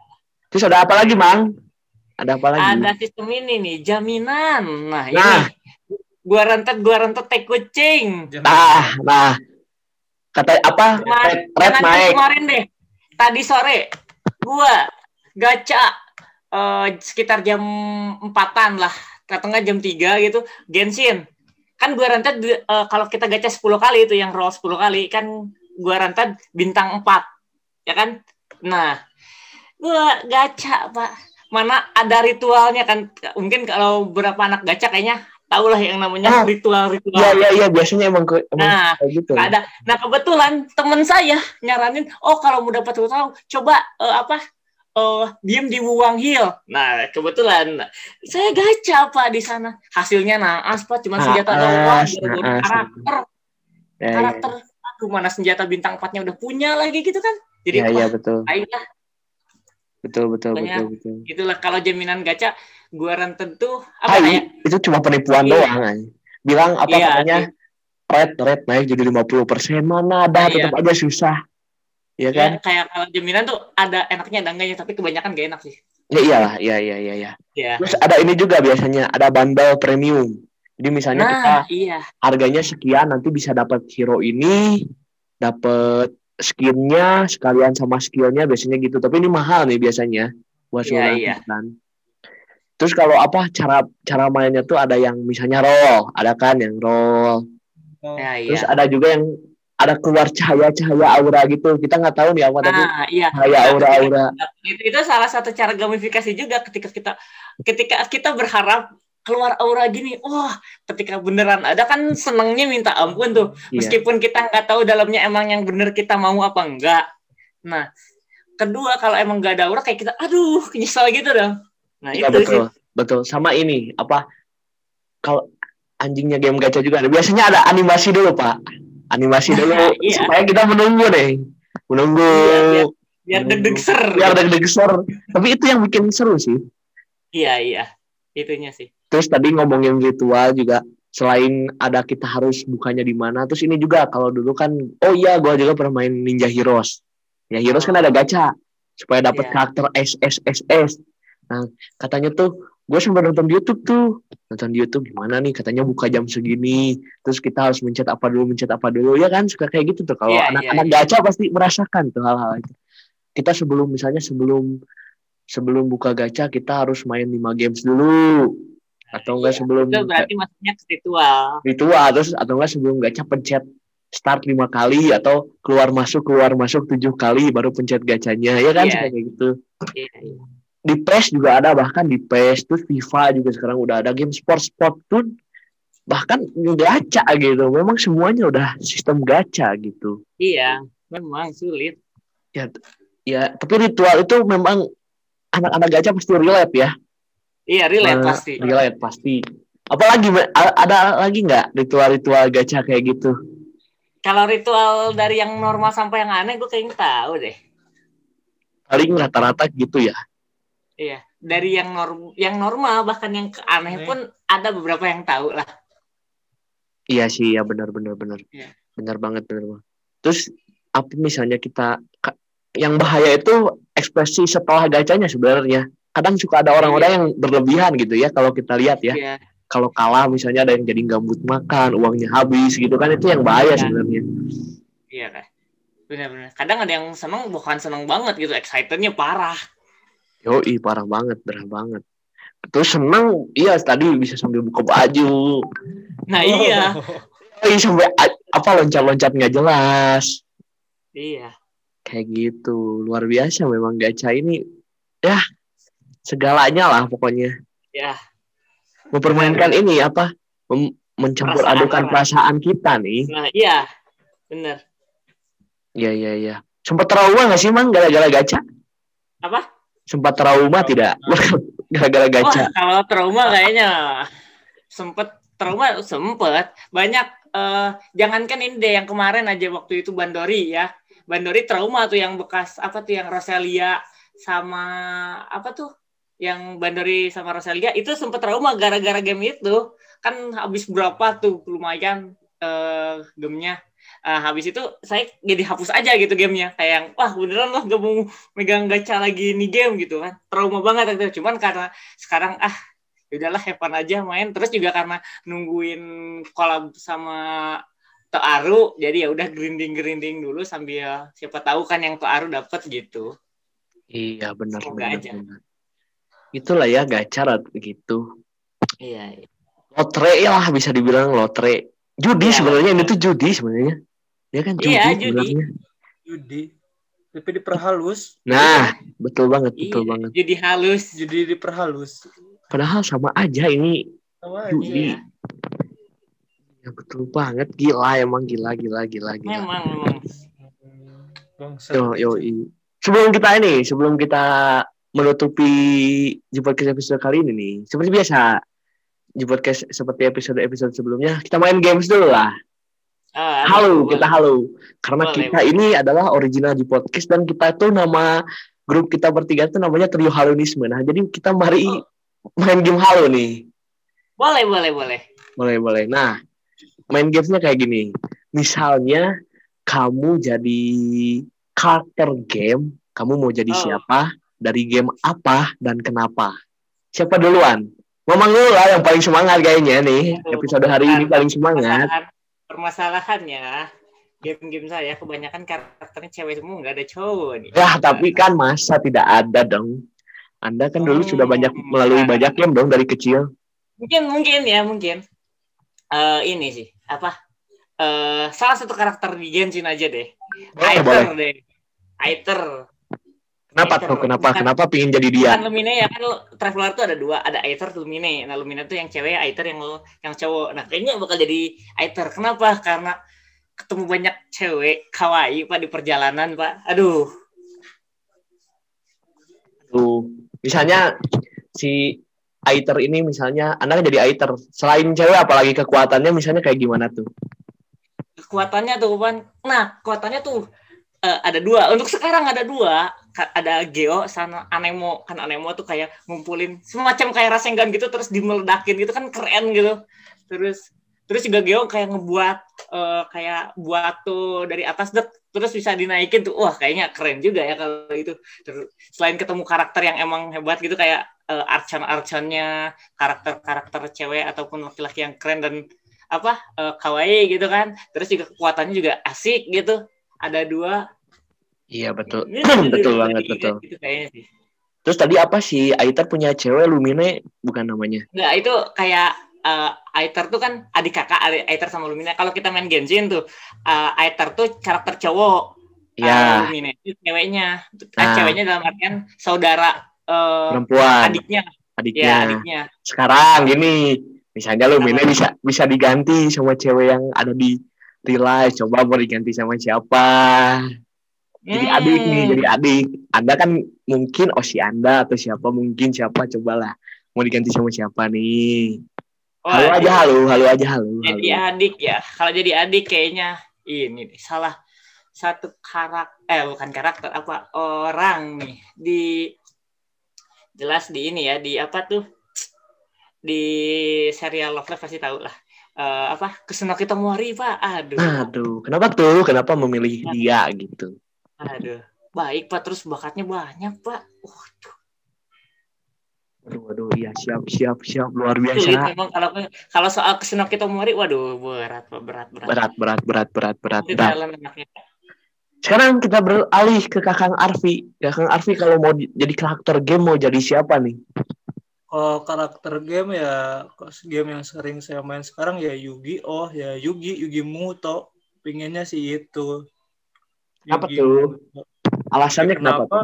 Speaker 1: Terus ada apa lagi mang? Ada apa lagi?
Speaker 4: ada sistem ini nih jaminan nah,
Speaker 1: Nah.
Speaker 4: ini gua rentet gua rentet teh kucing
Speaker 1: Nah, nah, kata apa?
Speaker 4: Kemarin,
Speaker 1: Red, naik.
Speaker 4: kemarin deh. Tadi sore gua gacha eh, sekitar jam empatan lah, atau enggak jam 3 gitu, Genshin. Kan gua rentet eh, kalau kita gacha 10 kali itu yang roll 10 kali kan gua rentet bintang 4. Ya kan? Nah, gua gacha, Pak. Mana ada ritualnya kan mungkin kalau beberapa anak gacha kayaknya tahu lah yang namanya
Speaker 1: Ah.
Speaker 4: ritual-ritual.
Speaker 1: Iya, iya, iya. Biasanya emang, ke, emang
Speaker 4: Nah,
Speaker 1: kayak gitu.
Speaker 4: Ada. Nah kebetulan temen saya nyaranin, oh kalau mau dapat tahu coba eh, apa oh diem di Wuwang Hill. Nah kebetulan saya gacha pak di sana. Hasilnya naas pak, cuma senjata doang. Karakter
Speaker 1: Ya, ya,
Speaker 4: karakter aduh mana senjata bintang 4-nya udah punya lagi gitu kan. Jadi
Speaker 1: ya, ya, betul.
Speaker 4: ayolah
Speaker 1: Betul, betul,
Speaker 4: Pokoknya-
Speaker 1: betul, betul.
Speaker 4: itulah kalau jaminan gacha gua tentu apa
Speaker 1: Hai,
Speaker 4: ya?
Speaker 1: itu cuma penipuan
Speaker 4: Iya.
Speaker 1: doang. ay. Bilang apa
Speaker 4: Iya,
Speaker 1: katanya? Red, red naik jadi 50%. Mana ada,
Speaker 4: Iya.
Speaker 1: tetap aja susah. Iya
Speaker 4: Ya,
Speaker 1: kan?
Speaker 4: kayak kalau jaminan tuh ada enaknya ada enggaknya tapi kebanyakan gak enak sih.
Speaker 1: Ya iyalah, iya, iya, iya, iya.
Speaker 4: Ya.
Speaker 1: Terus ada ini juga biasanya, ada bundle premium. Jadi misalnya kita
Speaker 4: Nah, iya.
Speaker 1: harganya sekian, nanti bisa dapat hero ini, dapat skinnya sekalian sama skillnya biasanya gitu. Tapi ini mahal nih biasanya buat
Speaker 4: Iya,
Speaker 1: seorang
Speaker 4: iya.
Speaker 1: Titan. Terus kalau apa cara cara mainnya tuh ada yang misalnya roll, ada kan yang roll.
Speaker 3: Oh,
Speaker 4: Ya,
Speaker 1: Terus
Speaker 4: iya.
Speaker 1: ada juga yang ada keluar cahaya-cahaya aura gitu. Kita nggak tahu nih apa tadi
Speaker 4: Nah, iya.
Speaker 1: cahaya aura-aura.
Speaker 4: Itu, itu salah satu cara gamifikasi juga ketika kita ketika kita berharap keluar aura gini, wah, ketika beneran ada kan senengnya minta ampun tuh.
Speaker 1: Iya.
Speaker 4: Meskipun kita nggak tahu dalamnya emang yang bener kita mau apa enggak. Nah, kedua kalau emang nggak ada aura kayak kita, aduh, nyesal gitu dong. Nah,
Speaker 1: Iya
Speaker 4: itu sih.
Speaker 1: betul, betul. Sama ini apa? Kalau anjingnya game gacha juga ada. Biasanya ada animasi dulu pak. Animasi dulu
Speaker 4: Iya.
Speaker 1: supaya kita menunggu deh, menunggu
Speaker 4: Iya, biar- Biar deg-deg ser.
Speaker 1: biar deg-deg ser. Tapi itu yang bikin seru sih.
Speaker 4: Iya, iya. Itunya sih.
Speaker 1: Terus tadi ngomongin ritual juga selain ada kita harus bukanya di mana. Terus ini juga kalau dulu kan, oh iya, gua juga pernah main Ninja Heroes. Ya Heroes kan ada gacha supaya dapat
Speaker 4: Iya.
Speaker 1: karakter SSSS. Nah katanya tuh gue sempat nonton di YouTube tuh nonton di YouTube gimana nih katanya buka jam segini terus kita harus mencet apa dulu mencet apa dulu ya kan suka kayak gitu tuh kalau
Speaker 4: Iya,
Speaker 1: anak-anak
Speaker 4: iya.
Speaker 1: gacha pasti merasakan tuh hal-hal itu kita sebelum misalnya sebelum sebelum buka gacha kita harus main 5 games dulu atau enggak
Speaker 4: Iya.
Speaker 1: sebelum
Speaker 4: Itu berarti maksudnya ritual.
Speaker 1: ritual terus atau enggak sebelum gacha pencet start lima kali atau keluar masuk keluar masuk tujuh kali baru pencet gacanya ya kan suka kayak gitu
Speaker 4: Iya, iya.
Speaker 1: di PES juga ada bahkan di PES terus FIFA juga sekarang udah ada game sport sport pun bahkan gacha gitu memang semuanya udah sistem gacha gitu
Speaker 4: Iya, memang sulit.
Speaker 1: ya tapi ritual itu memang anak-anak gacha pasti relate ya
Speaker 4: Iya, relate
Speaker 1: Eh,
Speaker 4: pasti.
Speaker 1: relate pasti apalagi ada lagi nggak ritual-ritual gacha kayak gitu
Speaker 4: Kalau ritual dari yang normal sampai yang aneh, gue kayaknya tahu deh.
Speaker 1: paling rata-rata gitu ya
Speaker 4: Iya, dari yang norm, yang normal bahkan yang aneh
Speaker 3: Aneh.
Speaker 4: pun ada beberapa yang tahu lah.
Speaker 1: Iya sih, ya benar benar benar.
Speaker 4: Iya.
Speaker 1: Benar banget, benar banget. Terus apa misalnya kita yang bahaya itu ekspresi setelah gacanya sebenarnya. Kadang suka ada orang-orang yang berlebihan gitu ya kalau kita lihat ya.
Speaker 4: Iya,
Speaker 1: Kalau kalah misalnya ada yang jadi gambut makan, uangnya habis gitu kan itu yang bahaya
Speaker 4: Iya.
Speaker 1: sebenarnya.
Speaker 4: iya kan. Benar-benar. Kadang ada yang seneng bukan seneng banget gitu, excitednya parah.
Speaker 1: Yoi, parah banget, parah banget. Terus seneng, iya tadi bisa sambil buka baju.
Speaker 4: Nah iya,
Speaker 1: Yoi, sampai apa loncat-loncat nggak jelas.
Speaker 4: iya.
Speaker 1: kayak gitu luar biasa memang gacha ini ya segalanya lah pokoknya.
Speaker 4: Ya,
Speaker 1: mempermainkan ini apa? Mem- mencampur
Speaker 4: Perasaan
Speaker 1: adukan
Speaker 4: orang.
Speaker 1: perasaan kita nih.
Speaker 4: Nah iya. Bener.
Speaker 1: ya ya ya sempat trauma nggak sih mang? Gara-gara gacha?
Speaker 4: Apa?
Speaker 1: sempat trauma tidak? Gara-gara
Speaker 4: Wah,
Speaker 1: gacha.
Speaker 4: kalau trauma kayaknya sempet trauma sempet. Banyak eh jangankan ini deh yang kemarin aja waktu itu Bandori ya. Bandori trauma tuh yang bekas apa tuh yang Rosalia sama apa tuh yang Bandori sama Rosalia itu sempet trauma gara-gara game itu. Kan habis berapa tuh lumayan eh gamenya. Eh, habis itu saya jadi hapus aja gitu gamenya. Kayak yang wah beneran lah gak mau megang gacha lagi ini game gitu kan. Trauma banget itu. Cuman karena sekarang ah ya udahlah fun aja main. Terus juga karena nungguin collab sama Toaru jadi ya udah grinding grinding dulu sambil siapa tahu kan yang Toaru dapat gitu.
Speaker 1: Iya benar
Speaker 4: Semoga
Speaker 1: benar,
Speaker 4: aja.
Speaker 1: benar. Itulah ya gacha rat- gitu.
Speaker 4: Iya iya.
Speaker 1: lotre lah bisa dibilang lotre. Judi
Speaker 4: Iya,
Speaker 1: sebenarnya ini tuh judi sebenarnya. Ya kan judi
Speaker 4: Iya, judi.
Speaker 1: sebenarnya.
Speaker 3: Judi. Tapi diperhalus.
Speaker 1: Nah betul banget betul
Speaker 4: Iya,
Speaker 1: banget.
Speaker 4: jadi halus.
Speaker 3: Jadi diperhalus.
Speaker 1: Padahal sama aja ini
Speaker 3: sama
Speaker 1: Judi.
Speaker 3: aja
Speaker 1: Ya betul banget, gila emang gila gila gila gila.
Speaker 4: memang memang.
Speaker 1: Yo yo i. sebelum kita ini, sebelum kita menutupi di podcast episode kali ini nih, seperti biasa di podcast seperti episode-episode sebelumnya, kita main games dulu lah.
Speaker 4: Ah,
Speaker 1: Halo,
Speaker 4: boleh.
Speaker 1: kita halo. Karena
Speaker 4: Boleh,
Speaker 1: kita ini adalah original di podcast dan kita tuh nama grup kita bertiga tuh namanya Trio Halonisme. Nah, jadi kita mari
Speaker 4: Oh.
Speaker 1: main game halo nih.
Speaker 4: Boleh, boleh, boleh.
Speaker 1: Boleh, boleh. Nah, main gamesnya kayak gini. Misalnya kamu jadi karakter game, kamu mau jadi
Speaker 4: Oh.
Speaker 1: siapa, dari game apa, dan kenapa. Siapa duluan? Ngomong dulu lah yang paling semangat kayaknya nih.
Speaker 4: Aduh,
Speaker 1: Episode hari ini paling semangat.
Speaker 4: Permasalahan, permasalahannya game-game saya kebanyakan karakternya cewek semua nggak ada cowok nih.
Speaker 1: Ya, tapi kan masa tidak ada dong. Anda kan dulu
Speaker 4: Hmm,
Speaker 1: sudah banyak melalui
Speaker 4: nah.
Speaker 1: banyak game dong dari kecil.
Speaker 4: mungkin mungkin ya mungkin Eh ini sih apa eh salah satu karakter di Genshin aja deh
Speaker 1: Boleh,
Speaker 4: Aether deh Aether
Speaker 1: Kenapa
Speaker 4: Aether.
Speaker 1: tuh? Kenapa?
Speaker 4: Bukan-
Speaker 1: Kenapa pingin jadi dia?
Speaker 4: kan Lumine ya kan Traveler tuh ada dua ada Aether Lumine nah Lumine tuh yang cewek Aether yang lo yang cowok nah kayaknya bakal jadi Aether kenapa karena ketemu banyak cewek kawaii pak di perjalanan pak aduh
Speaker 1: Tuh, misalnya si Aether ini misalnya Anda kan jadi Aether. Selain cewek apalagi kekuatannya misalnya kayak gimana tuh?
Speaker 4: kekuatannya tuh pan nah kekuatannya tuh eh, ada dua. Untuk sekarang ada dua. Ada Geo sama Anemo. Kan Anemo tuh kayak ngumpulin semacam kayak Rasengan gitu terus dimeledakin gitu. Kan keren gitu. Terus terus juga Geo kayak ngebuat eh, kayak batu dari atas dek. Terus bisa dinaikin tuh. Wah kayaknya keren juga ya kalau itu. Terus selain ketemu karakter yang emang hebat gitu kayak eh, arcan-arcannya karakter-karakter cewek ataupun laki-laki yang keren dan apa eh, kawaii gitu kan. Terus juga kekuatannya juga asik gitu ada dua
Speaker 1: Iya betul.
Speaker 4: Gitu,
Speaker 1: betul banget
Speaker 4: gitu,
Speaker 1: betul.
Speaker 4: kayaknya sih
Speaker 1: Terus tadi apa sih Aether punya cewek Lumine bukan namanya?
Speaker 4: Enggak, itu kayak Aether tuh kan adik kakak Aether sama Lumina. Kalau kita main Genshin tuh Aether tuh karakter cowok.
Speaker 1: Ya,
Speaker 4: Lumina itu ceweknya.
Speaker 1: Nah.
Speaker 4: ceweknya dalam artian saudara eh
Speaker 1: perempuan,
Speaker 4: adiknya.
Speaker 1: adiknya.
Speaker 4: Ya, adiknya.
Speaker 1: Sekarang gini, misalnya Lumine bisa bisa diganti sama cewek yang ada di life. Coba mau diganti sama siapa? Jadi
Speaker 4: Hmm.
Speaker 1: adik nih, jadi adik. Anda kan mungkin Osi Anda atau siapa mungkin siapa cobalah mau diganti sama siapa nih?
Speaker 4: Wah,
Speaker 1: Halo aja
Speaker 4: jadi-
Speaker 1: halo, halo aja halo.
Speaker 4: Jadi
Speaker 1: halo.
Speaker 4: adik ya. Kalau jadi adik kayaknya ini nih, salah satu karakter eh bukan karakter apa orang nih di jelas di ini ya di apa tuh di serial Love Live pasti tahu lah Eh, apa Kusunoki Tomori pak aduh
Speaker 1: Aduh, kenapa tuh? Kenapa memilih dia gitu?
Speaker 4: aduh baik pak terus bakatnya banyak pak Waduh,
Speaker 1: Aduh, aduh, iya siap, siap, siap, luar
Speaker 4: sulit
Speaker 1: biasa.
Speaker 4: memang kalau kalau soal Kusunoki Tomori waduh berat berat berat,
Speaker 1: Berat, berat, berat, berat, berat, berat. Sekarang kita beralih ke Kakang Arfi. Kakang Arfi kalau mau di- jadi karakter game mau jadi siapa nih?
Speaker 3: Kalau karakter game ya game yang sering saya main sekarang ya Yugi oh ya Yugi Yugi Muto pinginnya sih itu
Speaker 1: Apa
Speaker 3: Yugi
Speaker 1: tuh?
Speaker 3: Muto.
Speaker 1: Alasannya kenapa?
Speaker 3: Kenapa?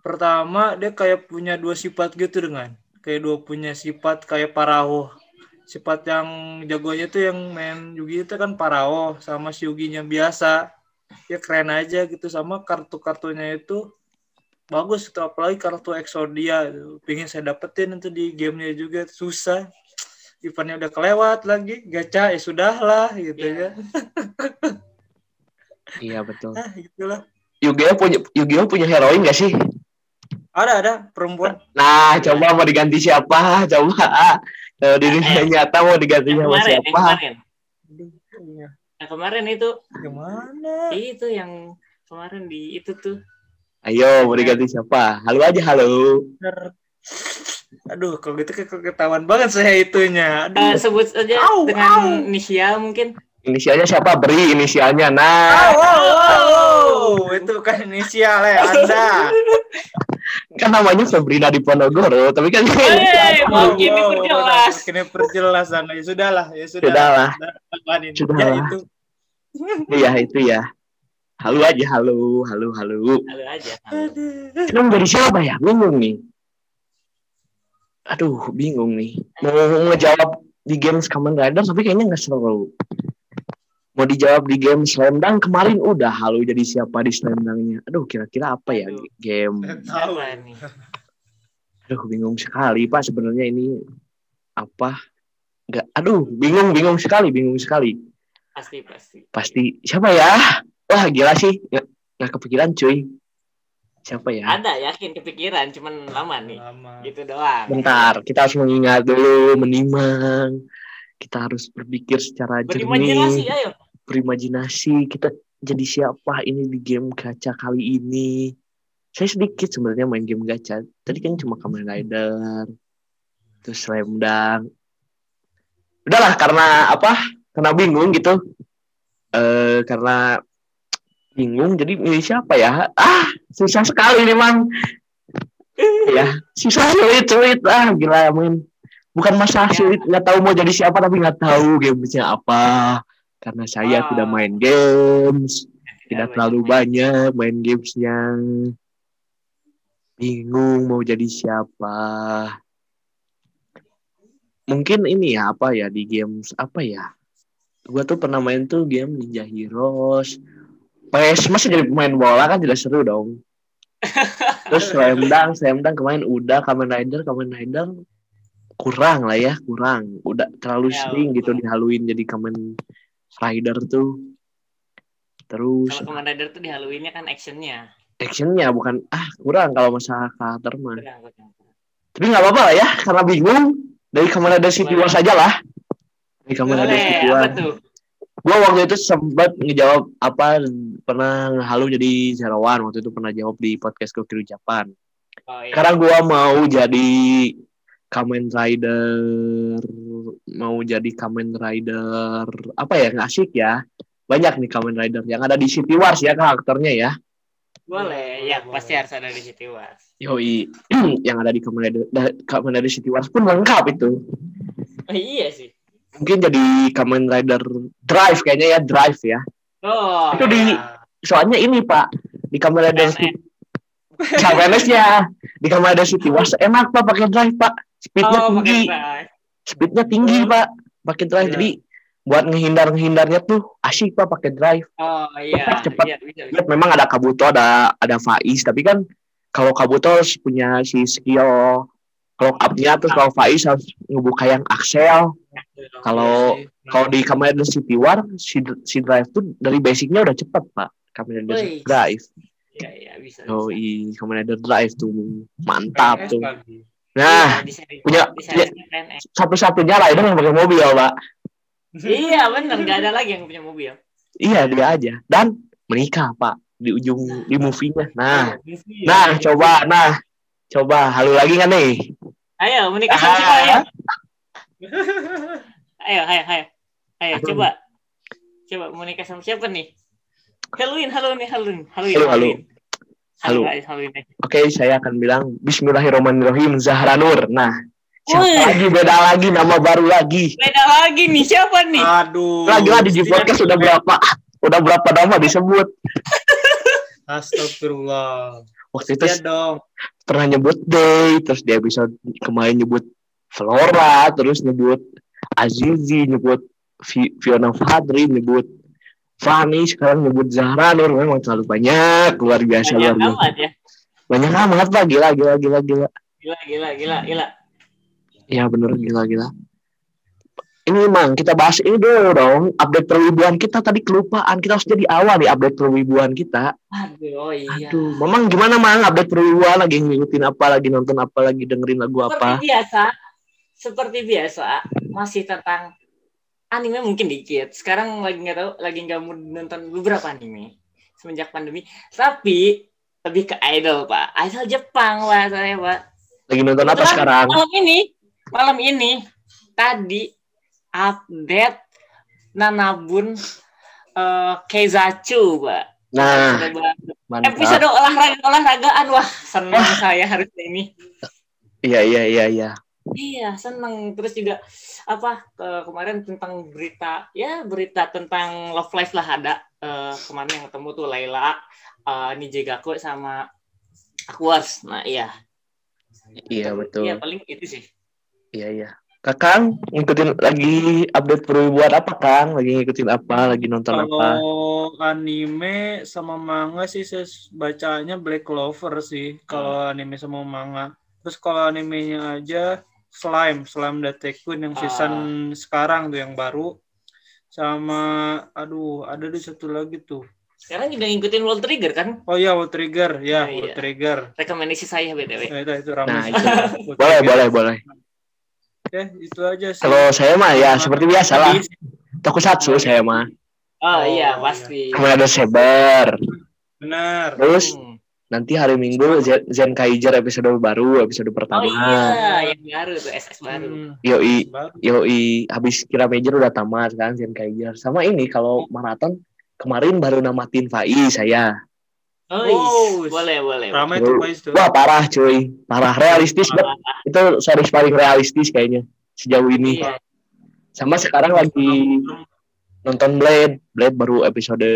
Speaker 3: Pertama dia kayak punya dua sifat gitu dengan kayak dua punya sifat kayak Parao. Sifat yang jagonya tuh yang main Yugi itu kan Parao sama si Yuginya biasa. Ya keren aja gitu sama kartu-kartunya itu bagus itu apalagi kartu Exodia. Pingin saya dapetin itu di gamenya juga susah. Eventnya udah kelewat lagi, gacha ya sudahlah gitu
Speaker 4: Iya.
Speaker 3: ya.
Speaker 1: Iya betul.
Speaker 3: Ah, gitulah.
Speaker 1: Yu-Gi-Oh punya Yu-Gi-Oh punya heroin gak sih?
Speaker 3: Ada ada perempuan
Speaker 1: Nah, coba mau diganti siapa? Coba. Kalau di dunia nyata mau diganti sama
Speaker 4: kemarin yang
Speaker 1: siapa?
Speaker 4: kemarin yang kemarin itu
Speaker 3: Gimana?
Speaker 4: itu yang kemarin di itu tuh
Speaker 1: Ayo, mau diganti siapa? Halo aja, halo.
Speaker 3: Aduh, kalau gitu kayak ketahuan banget saya itunya. Aduh.
Speaker 4: sebut saja
Speaker 3: Au,
Speaker 4: dengan
Speaker 3: au.
Speaker 4: inisial mungkin
Speaker 1: Inisialnya siapa? Beri inisialnya. Nah,
Speaker 3: au, au, au. Itu kan inisial ya Anda.
Speaker 1: kan namanya Sabrina di Ponorogo, tapi kan
Speaker 4: mau gini
Speaker 3: au,
Speaker 4: perjelas.
Speaker 3: Kini perjelas Anda. Ya sudahlah, ya sudah.
Speaker 1: Sudahlah.
Speaker 3: Lakukan ini.
Speaker 1: Sudahlah.
Speaker 3: Ya itu.
Speaker 1: Iya itu ya. Halo aja, halo, halo, halo.
Speaker 4: Halo aja.
Speaker 3: Aduh.
Speaker 1: Sekarang dari siapa ya? Bingung nih. Aduh, bingung nih. Mau ngejawab di games Kamen Rider, tapi kayaknya nggak seru. mau dijawab di game Slam Dunk kemarin udah halu jadi siapa di Slam Dunk-nya. Aduh, kira-kira apa ya
Speaker 4: Aduh.
Speaker 1: game?
Speaker 4: Nih?
Speaker 1: Aduh, bingung sekali Pak sebenarnya ini apa? Enggak, aduh, bingung, bingung sekali, bingung sekali.
Speaker 4: Pasti pasti.
Speaker 1: Pasti siapa ya? Wah, gila sih. Nggak, nggak kepikiran cuy. Siapa ya?
Speaker 4: Ada yakin kepikiran, cuman lama nih.
Speaker 3: Lama.
Speaker 4: Gitu doang.
Speaker 1: Bentar, kita harus mengingat dulu, menimang. Kita harus berpikir secara
Speaker 4: Berimajinasi
Speaker 1: jernih,
Speaker 4: ayo.
Speaker 1: berimajinasi. Kita jadi siapa ini di game gacha kali ini? Saya sedikit sebenarnya main game gacha. Tadi kan cuma Kamen Rider, terus Slam Dunk. Udahlah, karena apa? Karena bingung gitu. Eh, karena bingung, jadi milih siapa ya? Ah, susah sekali memang. ya, susah sulit sulit ah gila men bukan masalah
Speaker 4: Ya.
Speaker 1: sulit nggak tahu mau jadi siapa tapi nggak tahu gamesnya apa karena saya
Speaker 4: Ah.
Speaker 1: tidak main games tidak
Speaker 4: banyak
Speaker 1: terlalu
Speaker 4: main.
Speaker 1: banyak main gamesnya bingung mau jadi siapa mungkin ini ya apa ya di games apa ya gua tuh pernah main tuh game Ninja Heroes PS masih jadi pemain bola kan tidak seru dong Terus Slam Dunk, Slam Dunk kemarin udah Kamen Rider, Kamen Rider kurang lah ya, kurang. Udah terlalu
Speaker 4: Ya,
Speaker 1: sering gitu dihaluin jadi Kamen Rider tuh. Terus
Speaker 4: Kalau Kamen Rider tuh di Halloween-nya kan actionnya.
Speaker 1: actionnya bukan ah kurang kalau masalah karakter mah.
Speaker 4: Kurang, kurang.
Speaker 1: Tapi nggak apa-apa lah ya, karena bingung dari Kamen Rider City
Speaker 4: Boleh.
Speaker 1: Wars aja lah. Dari Kamen Rider City
Speaker 4: apa
Speaker 1: Wars.
Speaker 4: tuh?
Speaker 1: Gua waktu itu sempat ngejawab apa pernah ngehalu jadi One waktu itu pernah jawab di podcast Gokiru Japan.
Speaker 4: Oh, iya.
Speaker 1: Sekarang gua mau jadi Kamen Rider, mau jadi Kamen Rider apa ya nggak asik ya? Banyak nih Kamen Rider yang ada di City Wars ya karakternya ya.
Speaker 4: Boleh, ya
Speaker 3: boleh.
Speaker 4: pasti harus ada di City Wars.
Speaker 1: Yoi, yang ada di Kamen Rider, Kamen Rider City Wars pun lengkap itu.
Speaker 4: Oh, iya sih.
Speaker 1: Mungkin jadi Kamen Rider Drive kayaknya ya Drive ya.
Speaker 4: Oh,
Speaker 1: Itu di
Speaker 3: Ya.
Speaker 1: soalnya ini Pak di Kamen Rider
Speaker 4: PNS.
Speaker 1: City nya di Kamen Rider City Wars enak Pak pakai Drive Pak. Speednya
Speaker 4: oh,
Speaker 1: tinggi. speednya tinggi
Speaker 3: Oh.
Speaker 1: pak pakai drive
Speaker 3: Iya.
Speaker 1: jadi buat ngehindar ngehindarnya tuh asik pak pakai drive
Speaker 4: Oh, iya.
Speaker 1: Cepet.
Speaker 4: Iya, bisa, bisa.
Speaker 1: Lihat, memang ada Kabuto ada ada Faiz tapi kan kalau Kabuto punya si skill kalau upnya terus kalau Faiz harus ngebuka yang Axel kalau
Speaker 3: Iya sih.
Speaker 1: kalau di Kamen Rider City War si, si drive tuh dari basicnya udah cepet pak Kamen Rider. Drive
Speaker 4: Iya, iya, bisa.
Speaker 1: oh
Speaker 4: bisa.
Speaker 1: i Kamen Rider Drive tuh mantap
Speaker 3: PNS
Speaker 1: tuh
Speaker 3: lagi.
Speaker 1: nah
Speaker 4: Iya,
Speaker 1: punya- satu-satunya rider yang pakai mobil pak
Speaker 4: Iya, benar. Nggak ada lagi yang punya mobil.
Speaker 1: Iya dia aja dan menikah pak di ujung di movie-nya. Nah,
Speaker 3: Iya.
Speaker 1: nah coba, nah coba halu lagi kan nih?
Speaker 4: Ayo, menikah sama siapa, ayo.
Speaker 1: Ah,
Speaker 4: Ayo, ayo, ayo. Ayo,
Speaker 1: Aduh.
Speaker 4: coba. Coba mau nikah sama siapa nih? Halloween, Halloween, Halloween, Halloween.
Speaker 1: Halo, halo. Halo.
Speaker 4: Halloween.
Speaker 1: Oke, saya akan bilang Bismillahirrahmanirrahim Zahra Nur. Nah, siapa
Speaker 4: Wih.
Speaker 1: lagi beda lagi nama baru lagi.
Speaker 4: Beda lagi nih, siapa nih?
Speaker 3: Aduh.
Speaker 1: Lagi lagi di podcast udah berapa? Udah berapa nama disebut?
Speaker 3: Astagfirullah.
Speaker 1: Waktu itu
Speaker 3: Ya dong.
Speaker 1: pernah nyebut Day, terus di episode kemarin nyebut Flora, terus nyebut Azizi, nyebut Fiona Fadri, nyebut Fani, sekarang nyebut Zahra Nur. Memang terlalu banyak, luar biasa,
Speaker 4: Banyak
Speaker 1: luar biasa.
Speaker 4: amat ya.
Speaker 1: Banyak amat pak, gila, gila, gila, gila.
Speaker 4: Gila, gila, gila, gila.
Speaker 1: Ya bener, gila, gila. Ini mang, kita bahas ini dulu dong, update perwibuan kita tadi kelupaan. Kita harus jadi awal nih update perwibuan kita.
Speaker 4: Aduh, oh iya.
Speaker 1: Aduh, memang gimana mang update perwibuan lagi ngikutin apa, lagi nonton apa, lagi dengerin lagu
Speaker 4: Seperti
Speaker 1: apa?
Speaker 4: biasa, seperti biasa, masih tentang anime mungkin dikit. Sekarang lagi nggak tahu, lagi nggak mau nonton beberapa anime semenjak pandemi. Tapi lebih ke idol, Pak. Idol Jepang, Pak, saya, Pak.
Speaker 1: Lagi nonton apa sekarang?
Speaker 4: Malam ini, malam ini tadi update Nanabun eh Keizachu, Pak.
Speaker 1: Nah, mantap.
Speaker 4: episode olahraga olahragaan wah senang saya hari ini
Speaker 1: Iya, iya, iya, iya.
Speaker 4: iya senang terus juga apa ke- kemarin tentang berita ya berita tentang love life lah ada Eh, kemarin yang ketemu tuh Laila uh, Nijigaku sama Aquars nah iya
Speaker 1: Iya, betul.
Speaker 4: iya paling itu sih
Speaker 1: Iya, iya. Kakang ngikutin lagi update perwibuan apa Kang? Lagi ngikutin apa? Lagi nonton apa?
Speaker 3: Kalau anime sama manga sih saya bacanya Black Clover sih. Kalau anime sama manga. Terus kalau animenya aja Slime, Slime Detective yang season sekarang tuh yang baru. Sama aduh, ada di satu lagi tuh.
Speaker 4: Sekarang juga ngikutin World Trigger kan?
Speaker 3: Oh iya, World Trigger. Ya,
Speaker 4: Oh,
Speaker 3: World
Speaker 4: iya.
Speaker 3: Trigger.
Speaker 4: Rekomendasi saya BTW.
Speaker 3: Nah, itu, itu ramai.
Speaker 1: Nah, itu. Boleh, boleh, boleh.
Speaker 3: Oke, itu aja sih.
Speaker 1: Kalau saya mah ya seperti biasa lah. Tokusatsu saya mah.
Speaker 4: Oh,
Speaker 3: Oh,
Speaker 4: iya,
Speaker 3: iya.
Speaker 4: pasti.
Speaker 1: Kemudian ada Saber.
Speaker 3: Benar.
Speaker 1: Terus
Speaker 4: Hmm.
Speaker 1: nanti hari Minggu Zen, Kaiser episode baru, episode
Speaker 4: Oh
Speaker 1: pertama.
Speaker 4: iya, yang baru tuh SS baru.
Speaker 3: Hmm,
Speaker 1: Yoi, yoi. Habis kira major udah tamat kan Zen Kaiser. Sama ini kalau maraton kemarin baru namatin Fai saya.
Speaker 4: Oh,
Speaker 3: Oh,
Speaker 4: iya. boleh, boleh.
Speaker 3: Ramai tuh tuh.
Speaker 1: Wah parah cuy, parah realistis banget. Itu series paling realistis kayaknya sejauh ini.
Speaker 4: Iya.
Speaker 1: Sama sekarang lagi nonton Blade, Blade baru episode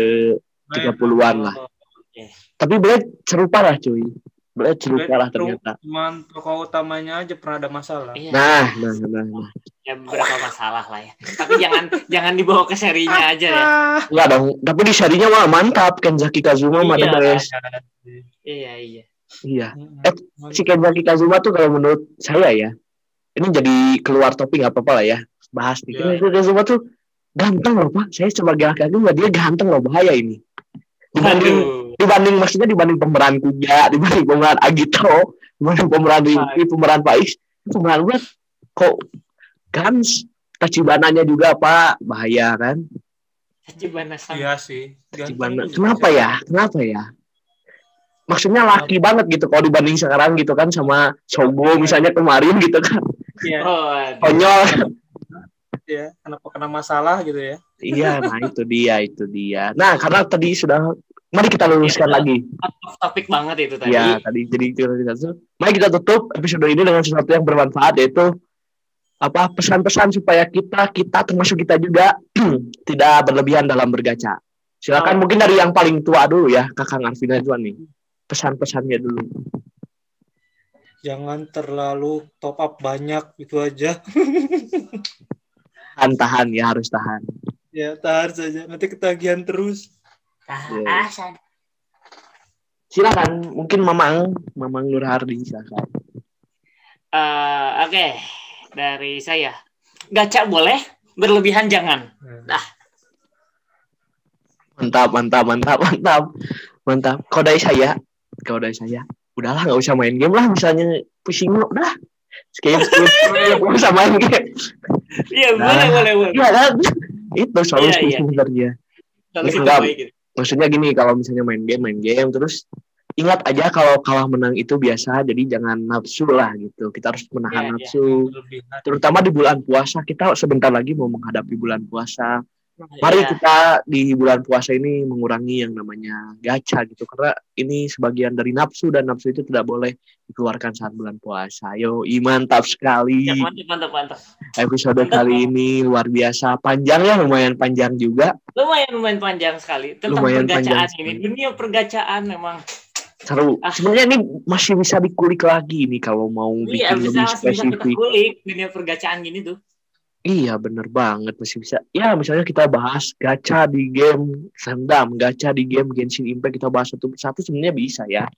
Speaker 1: 30-an lah. Tapi Blade seru parah cuy. Parah
Speaker 3: seru.
Speaker 1: ternyata.
Speaker 3: Cuman tokoh utamanya aja pernah ada masalah.
Speaker 4: Iya.
Speaker 1: Nah, nah, nah, nah.
Speaker 4: Ya beberapa masalah lah ya. Tapi jangan jangan dibawa ke serinya aja ya.
Speaker 1: Enggak dong, tapi di serinya mah mantap. Kenzaki Kazuma mah the
Speaker 4: Iya. Iya, iya.
Speaker 1: Iya. Eh, Si Kenzaki Kazuma tuh kalau menurut saya ya, ini jadi keluar topik nggak apa-apa lah ya. Bahas nih.
Speaker 3: Iya.
Speaker 1: Kenzaki Kazuma tuh ganteng loh Pak. Saya sebagai laki-laki dia ganteng loh bahaya ini. Dibanding
Speaker 4: Aduh.
Speaker 1: dibanding maksudnya dibanding pemeran Kuja, dibanding pemeran Agito, dibanding pemeran Rinki, pemeran Pais, pemeran gue kok Gans Tachibananya juga Pak bahaya kan?
Speaker 4: Tachibana sama.
Speaker 3: Iya sih.
Speaker 1: Tachibana. Kenapa ya? Kenapa ya? Maksudnya laki banget gitu kalau dibanding sekarang gitu kan sama Sogo misalnya kemarin gitu kan.
Speaker 3: Iya,
Speaker 4: Oh.
Speaker 1: Konyol.
Speaker 3: Iya. Kenapa kena masalah gitu ya?
Speaker 1: iya, nah itu dia, itu dia. Nah, karena tadi sudah mari kita luruskan
Speaker 4: Iya.
Speaker 1: lagi.
Speaker 4: Topik banget itu tadi.
Speaker 1: Ya, tadi jadi kita Mari kita tutup episode ini dengan sesuatu yang bermanfaat yaitu apa pesan-pesan supaya kita kita termasuk kita juga tidak berlebihan dalam bergaca. Silakan
Speaker 4: Oh.
Speaker 1: mungkin dari yang paling tua dulu ya, Kakang Arvina Juan nih. Pesan-pesannya dulu.
Speaker 3: Jangan terlalu top up banyak itu aja.
Speaker 1: Tahan, tahan ya harus tahan.
Speaker 3: Ya, tahan saja. Nanti ketagihan terus.
Speaker 4: Sad-
Speaker 1: Silakan, mungkin Mamang, Mamang Nur Hardi silakan.
Speaker 4: Eh, Oke, dari saya. Gacha boleh, berlebihan jangan.
Speaker 1: Mantap, mantap, mantap, mantap. Mantap. Kodai saya, kodai saya. Udahlah nggak usah main game lah misalnya pusing lo udah. Skip, skip, skip, nggak usah main game.
Speaker 4: Iya,
Speaker 1: Nah.
Speaker 4: boleh, boleh, boleh.
Speaker 1: Iya kan? Itu solusi
Speaker 4: Iya, iya.
Speaker 1: sebenarnya.
Speaker 4: Gitu.
Speaker 1: Maksudnya gini, kalau misalnya main game, main game terus ingat aja kalau kalah menang itu biasa, jadi jangan nafsu lah gitu. Kita harus menahan
Speaker 4: Iya, iya.
Speaker 1: nafsu.
Speaker 3: Berlebihan.
Speaker 1: Terutama di bulan puasa, kita sebentar lagi mau menghadapi bulan puasa. Mari
Speaker 4: Iya.
Speaker 1: kita di bulan puasa ini mengurangi yang namanya gacha gitu karena ini sebagian dari nafsu dan nafsu itu tidak boleh dikeluarkan saat bulan puasa. Yo, i, mantap sekali.
Speaker 4: Ya, mantap, mantap, mantap.
Speaker 1: Episode
Speaker 4: Mantap,
Speaker 1: kali
Speaker 4: Bang.
Speaker 1: ini luar biasa. Panjang ya, lumayan panjang juga.
Speaker 4: Lumayan lumayan panjang sekali tentang
Speaker 1: Lumayan
Speaker 4: pergacaan ini.
Speaker 1: sekali.
Speaker 4: Dunia pergacaan memang
Speaker 1: Seru.
Speaker 4: Ah.
Speaker 1: Sebenarnya ini masih bisa dikulik lagi nih kalau mau
Speaker 4: iya
Speaker 1: bikin
Speaker 4: bisa
Speaker 1: lebih
Speaker 4: masih bisa kita
Speaker 1: spesifik.
Speaker 4: kulik dunia pergacaan gini tuh.
Speaker 1: Iya, bener banget masih bisa. Ya, misalnya kita bahas gacha di game Sendam, gacha di game Genshin Impact kita bahas satu persatu sebenarnya bisa ya.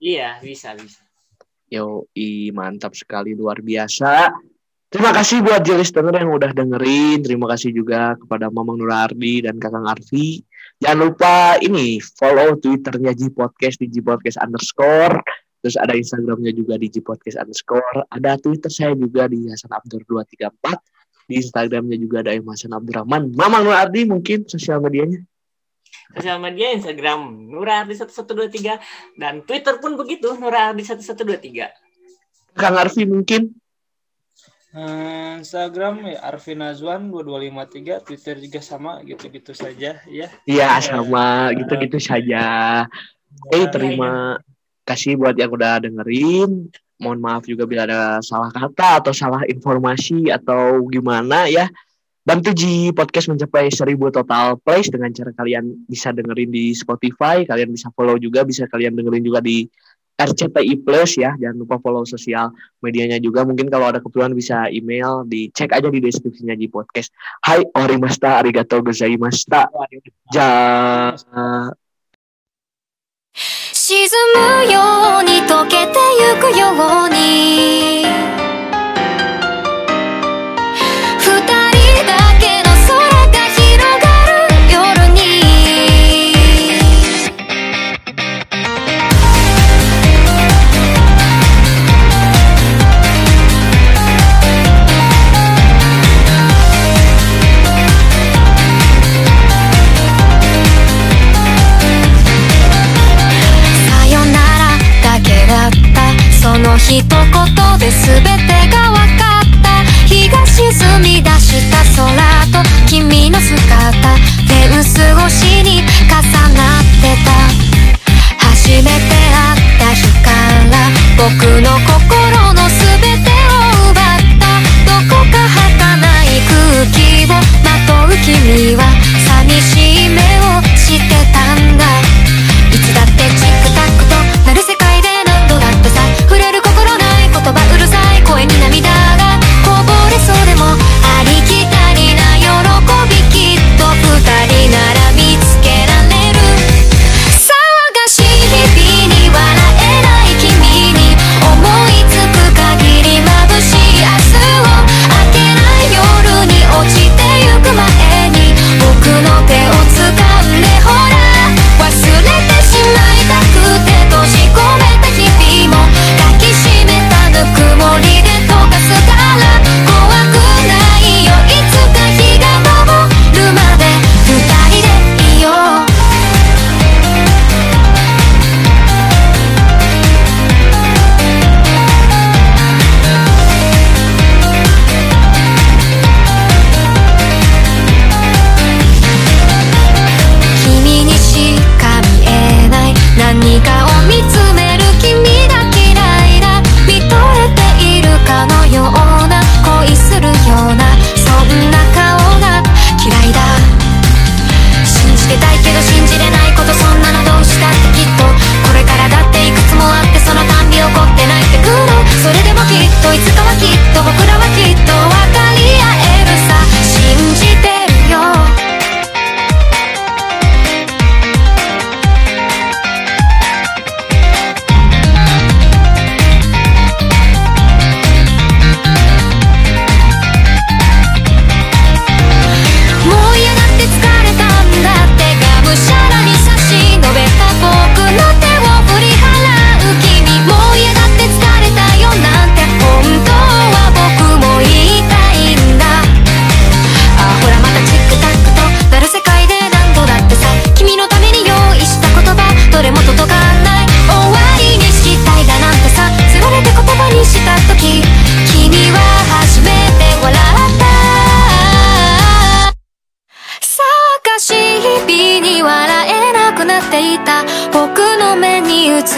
Speaker 4: Iya, bisa bisa.
Speaker 1: Yo, i mantap sekali luar biasa. Terima kasih buat J listener yang udah dengerin. Terima kasih juga kepada Mamang Nurardi dan Kakang Arfi. Jangan lupa ini follow Twitternya G Podcast di G Podcast underscore. Terus ada Instagramnya juga di G Podcast underscore. Ada Twitter saya juga di Hasan Abdur 234. Di Instagramnya juga ada Hasan Abdurrahman. Mamang Nurardi mungkin sosial medianya.
Speaker 4: Sosial media Instagram Nurardi 1123 dan Twitter pun begitu Nurardi 1123.
Speaker 1: Kang Arfi mungkin.
Speaker 3: Eh, Instagram ya Arvin Azwan 2253, Twitter juga sama gitu-gitu saja ya.
Speaker 1: Iya sama gitu-gitu saja.
Speaker 3: Ya,
Speaker 1: terima kasih buat yang udah dengerin mohon maaf juga bila ada salah kata atau salah informasi atau gimana ya. Bantu Ji podcast mencapai seribu total plays dengan cara kalian bisa dengerin di Spotify, kalian bisa follow juga, bisa kalian dengerin juga di RCTI Plus ya. Jangan lupa follow sosial medianya juga. Mungkin kalau ada keperluan bisa email, dicek aja di deskripsinya Ji podcast. Hai orimasta arigato gozaimasta. Ja
Speaker 2: 沈むように溶けてゆくように一言で全てが分かった。日が沈み出した空と君の姿。レンス越しに重なってた。初めて会った日から僕の心の全てを奪った。どこか儚い空気をまとう君は。寂しい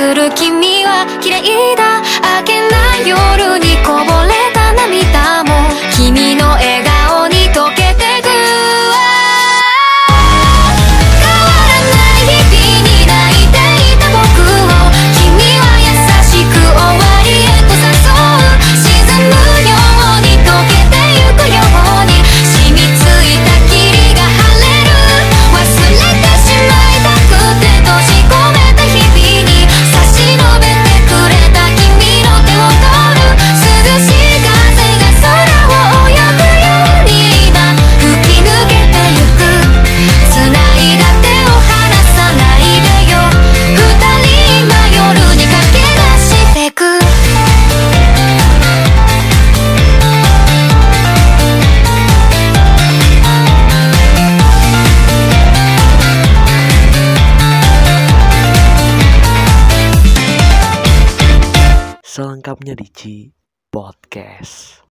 Speaker 2: する君は嫌いだ
Speaker 1: makamnya di Ci Podcast.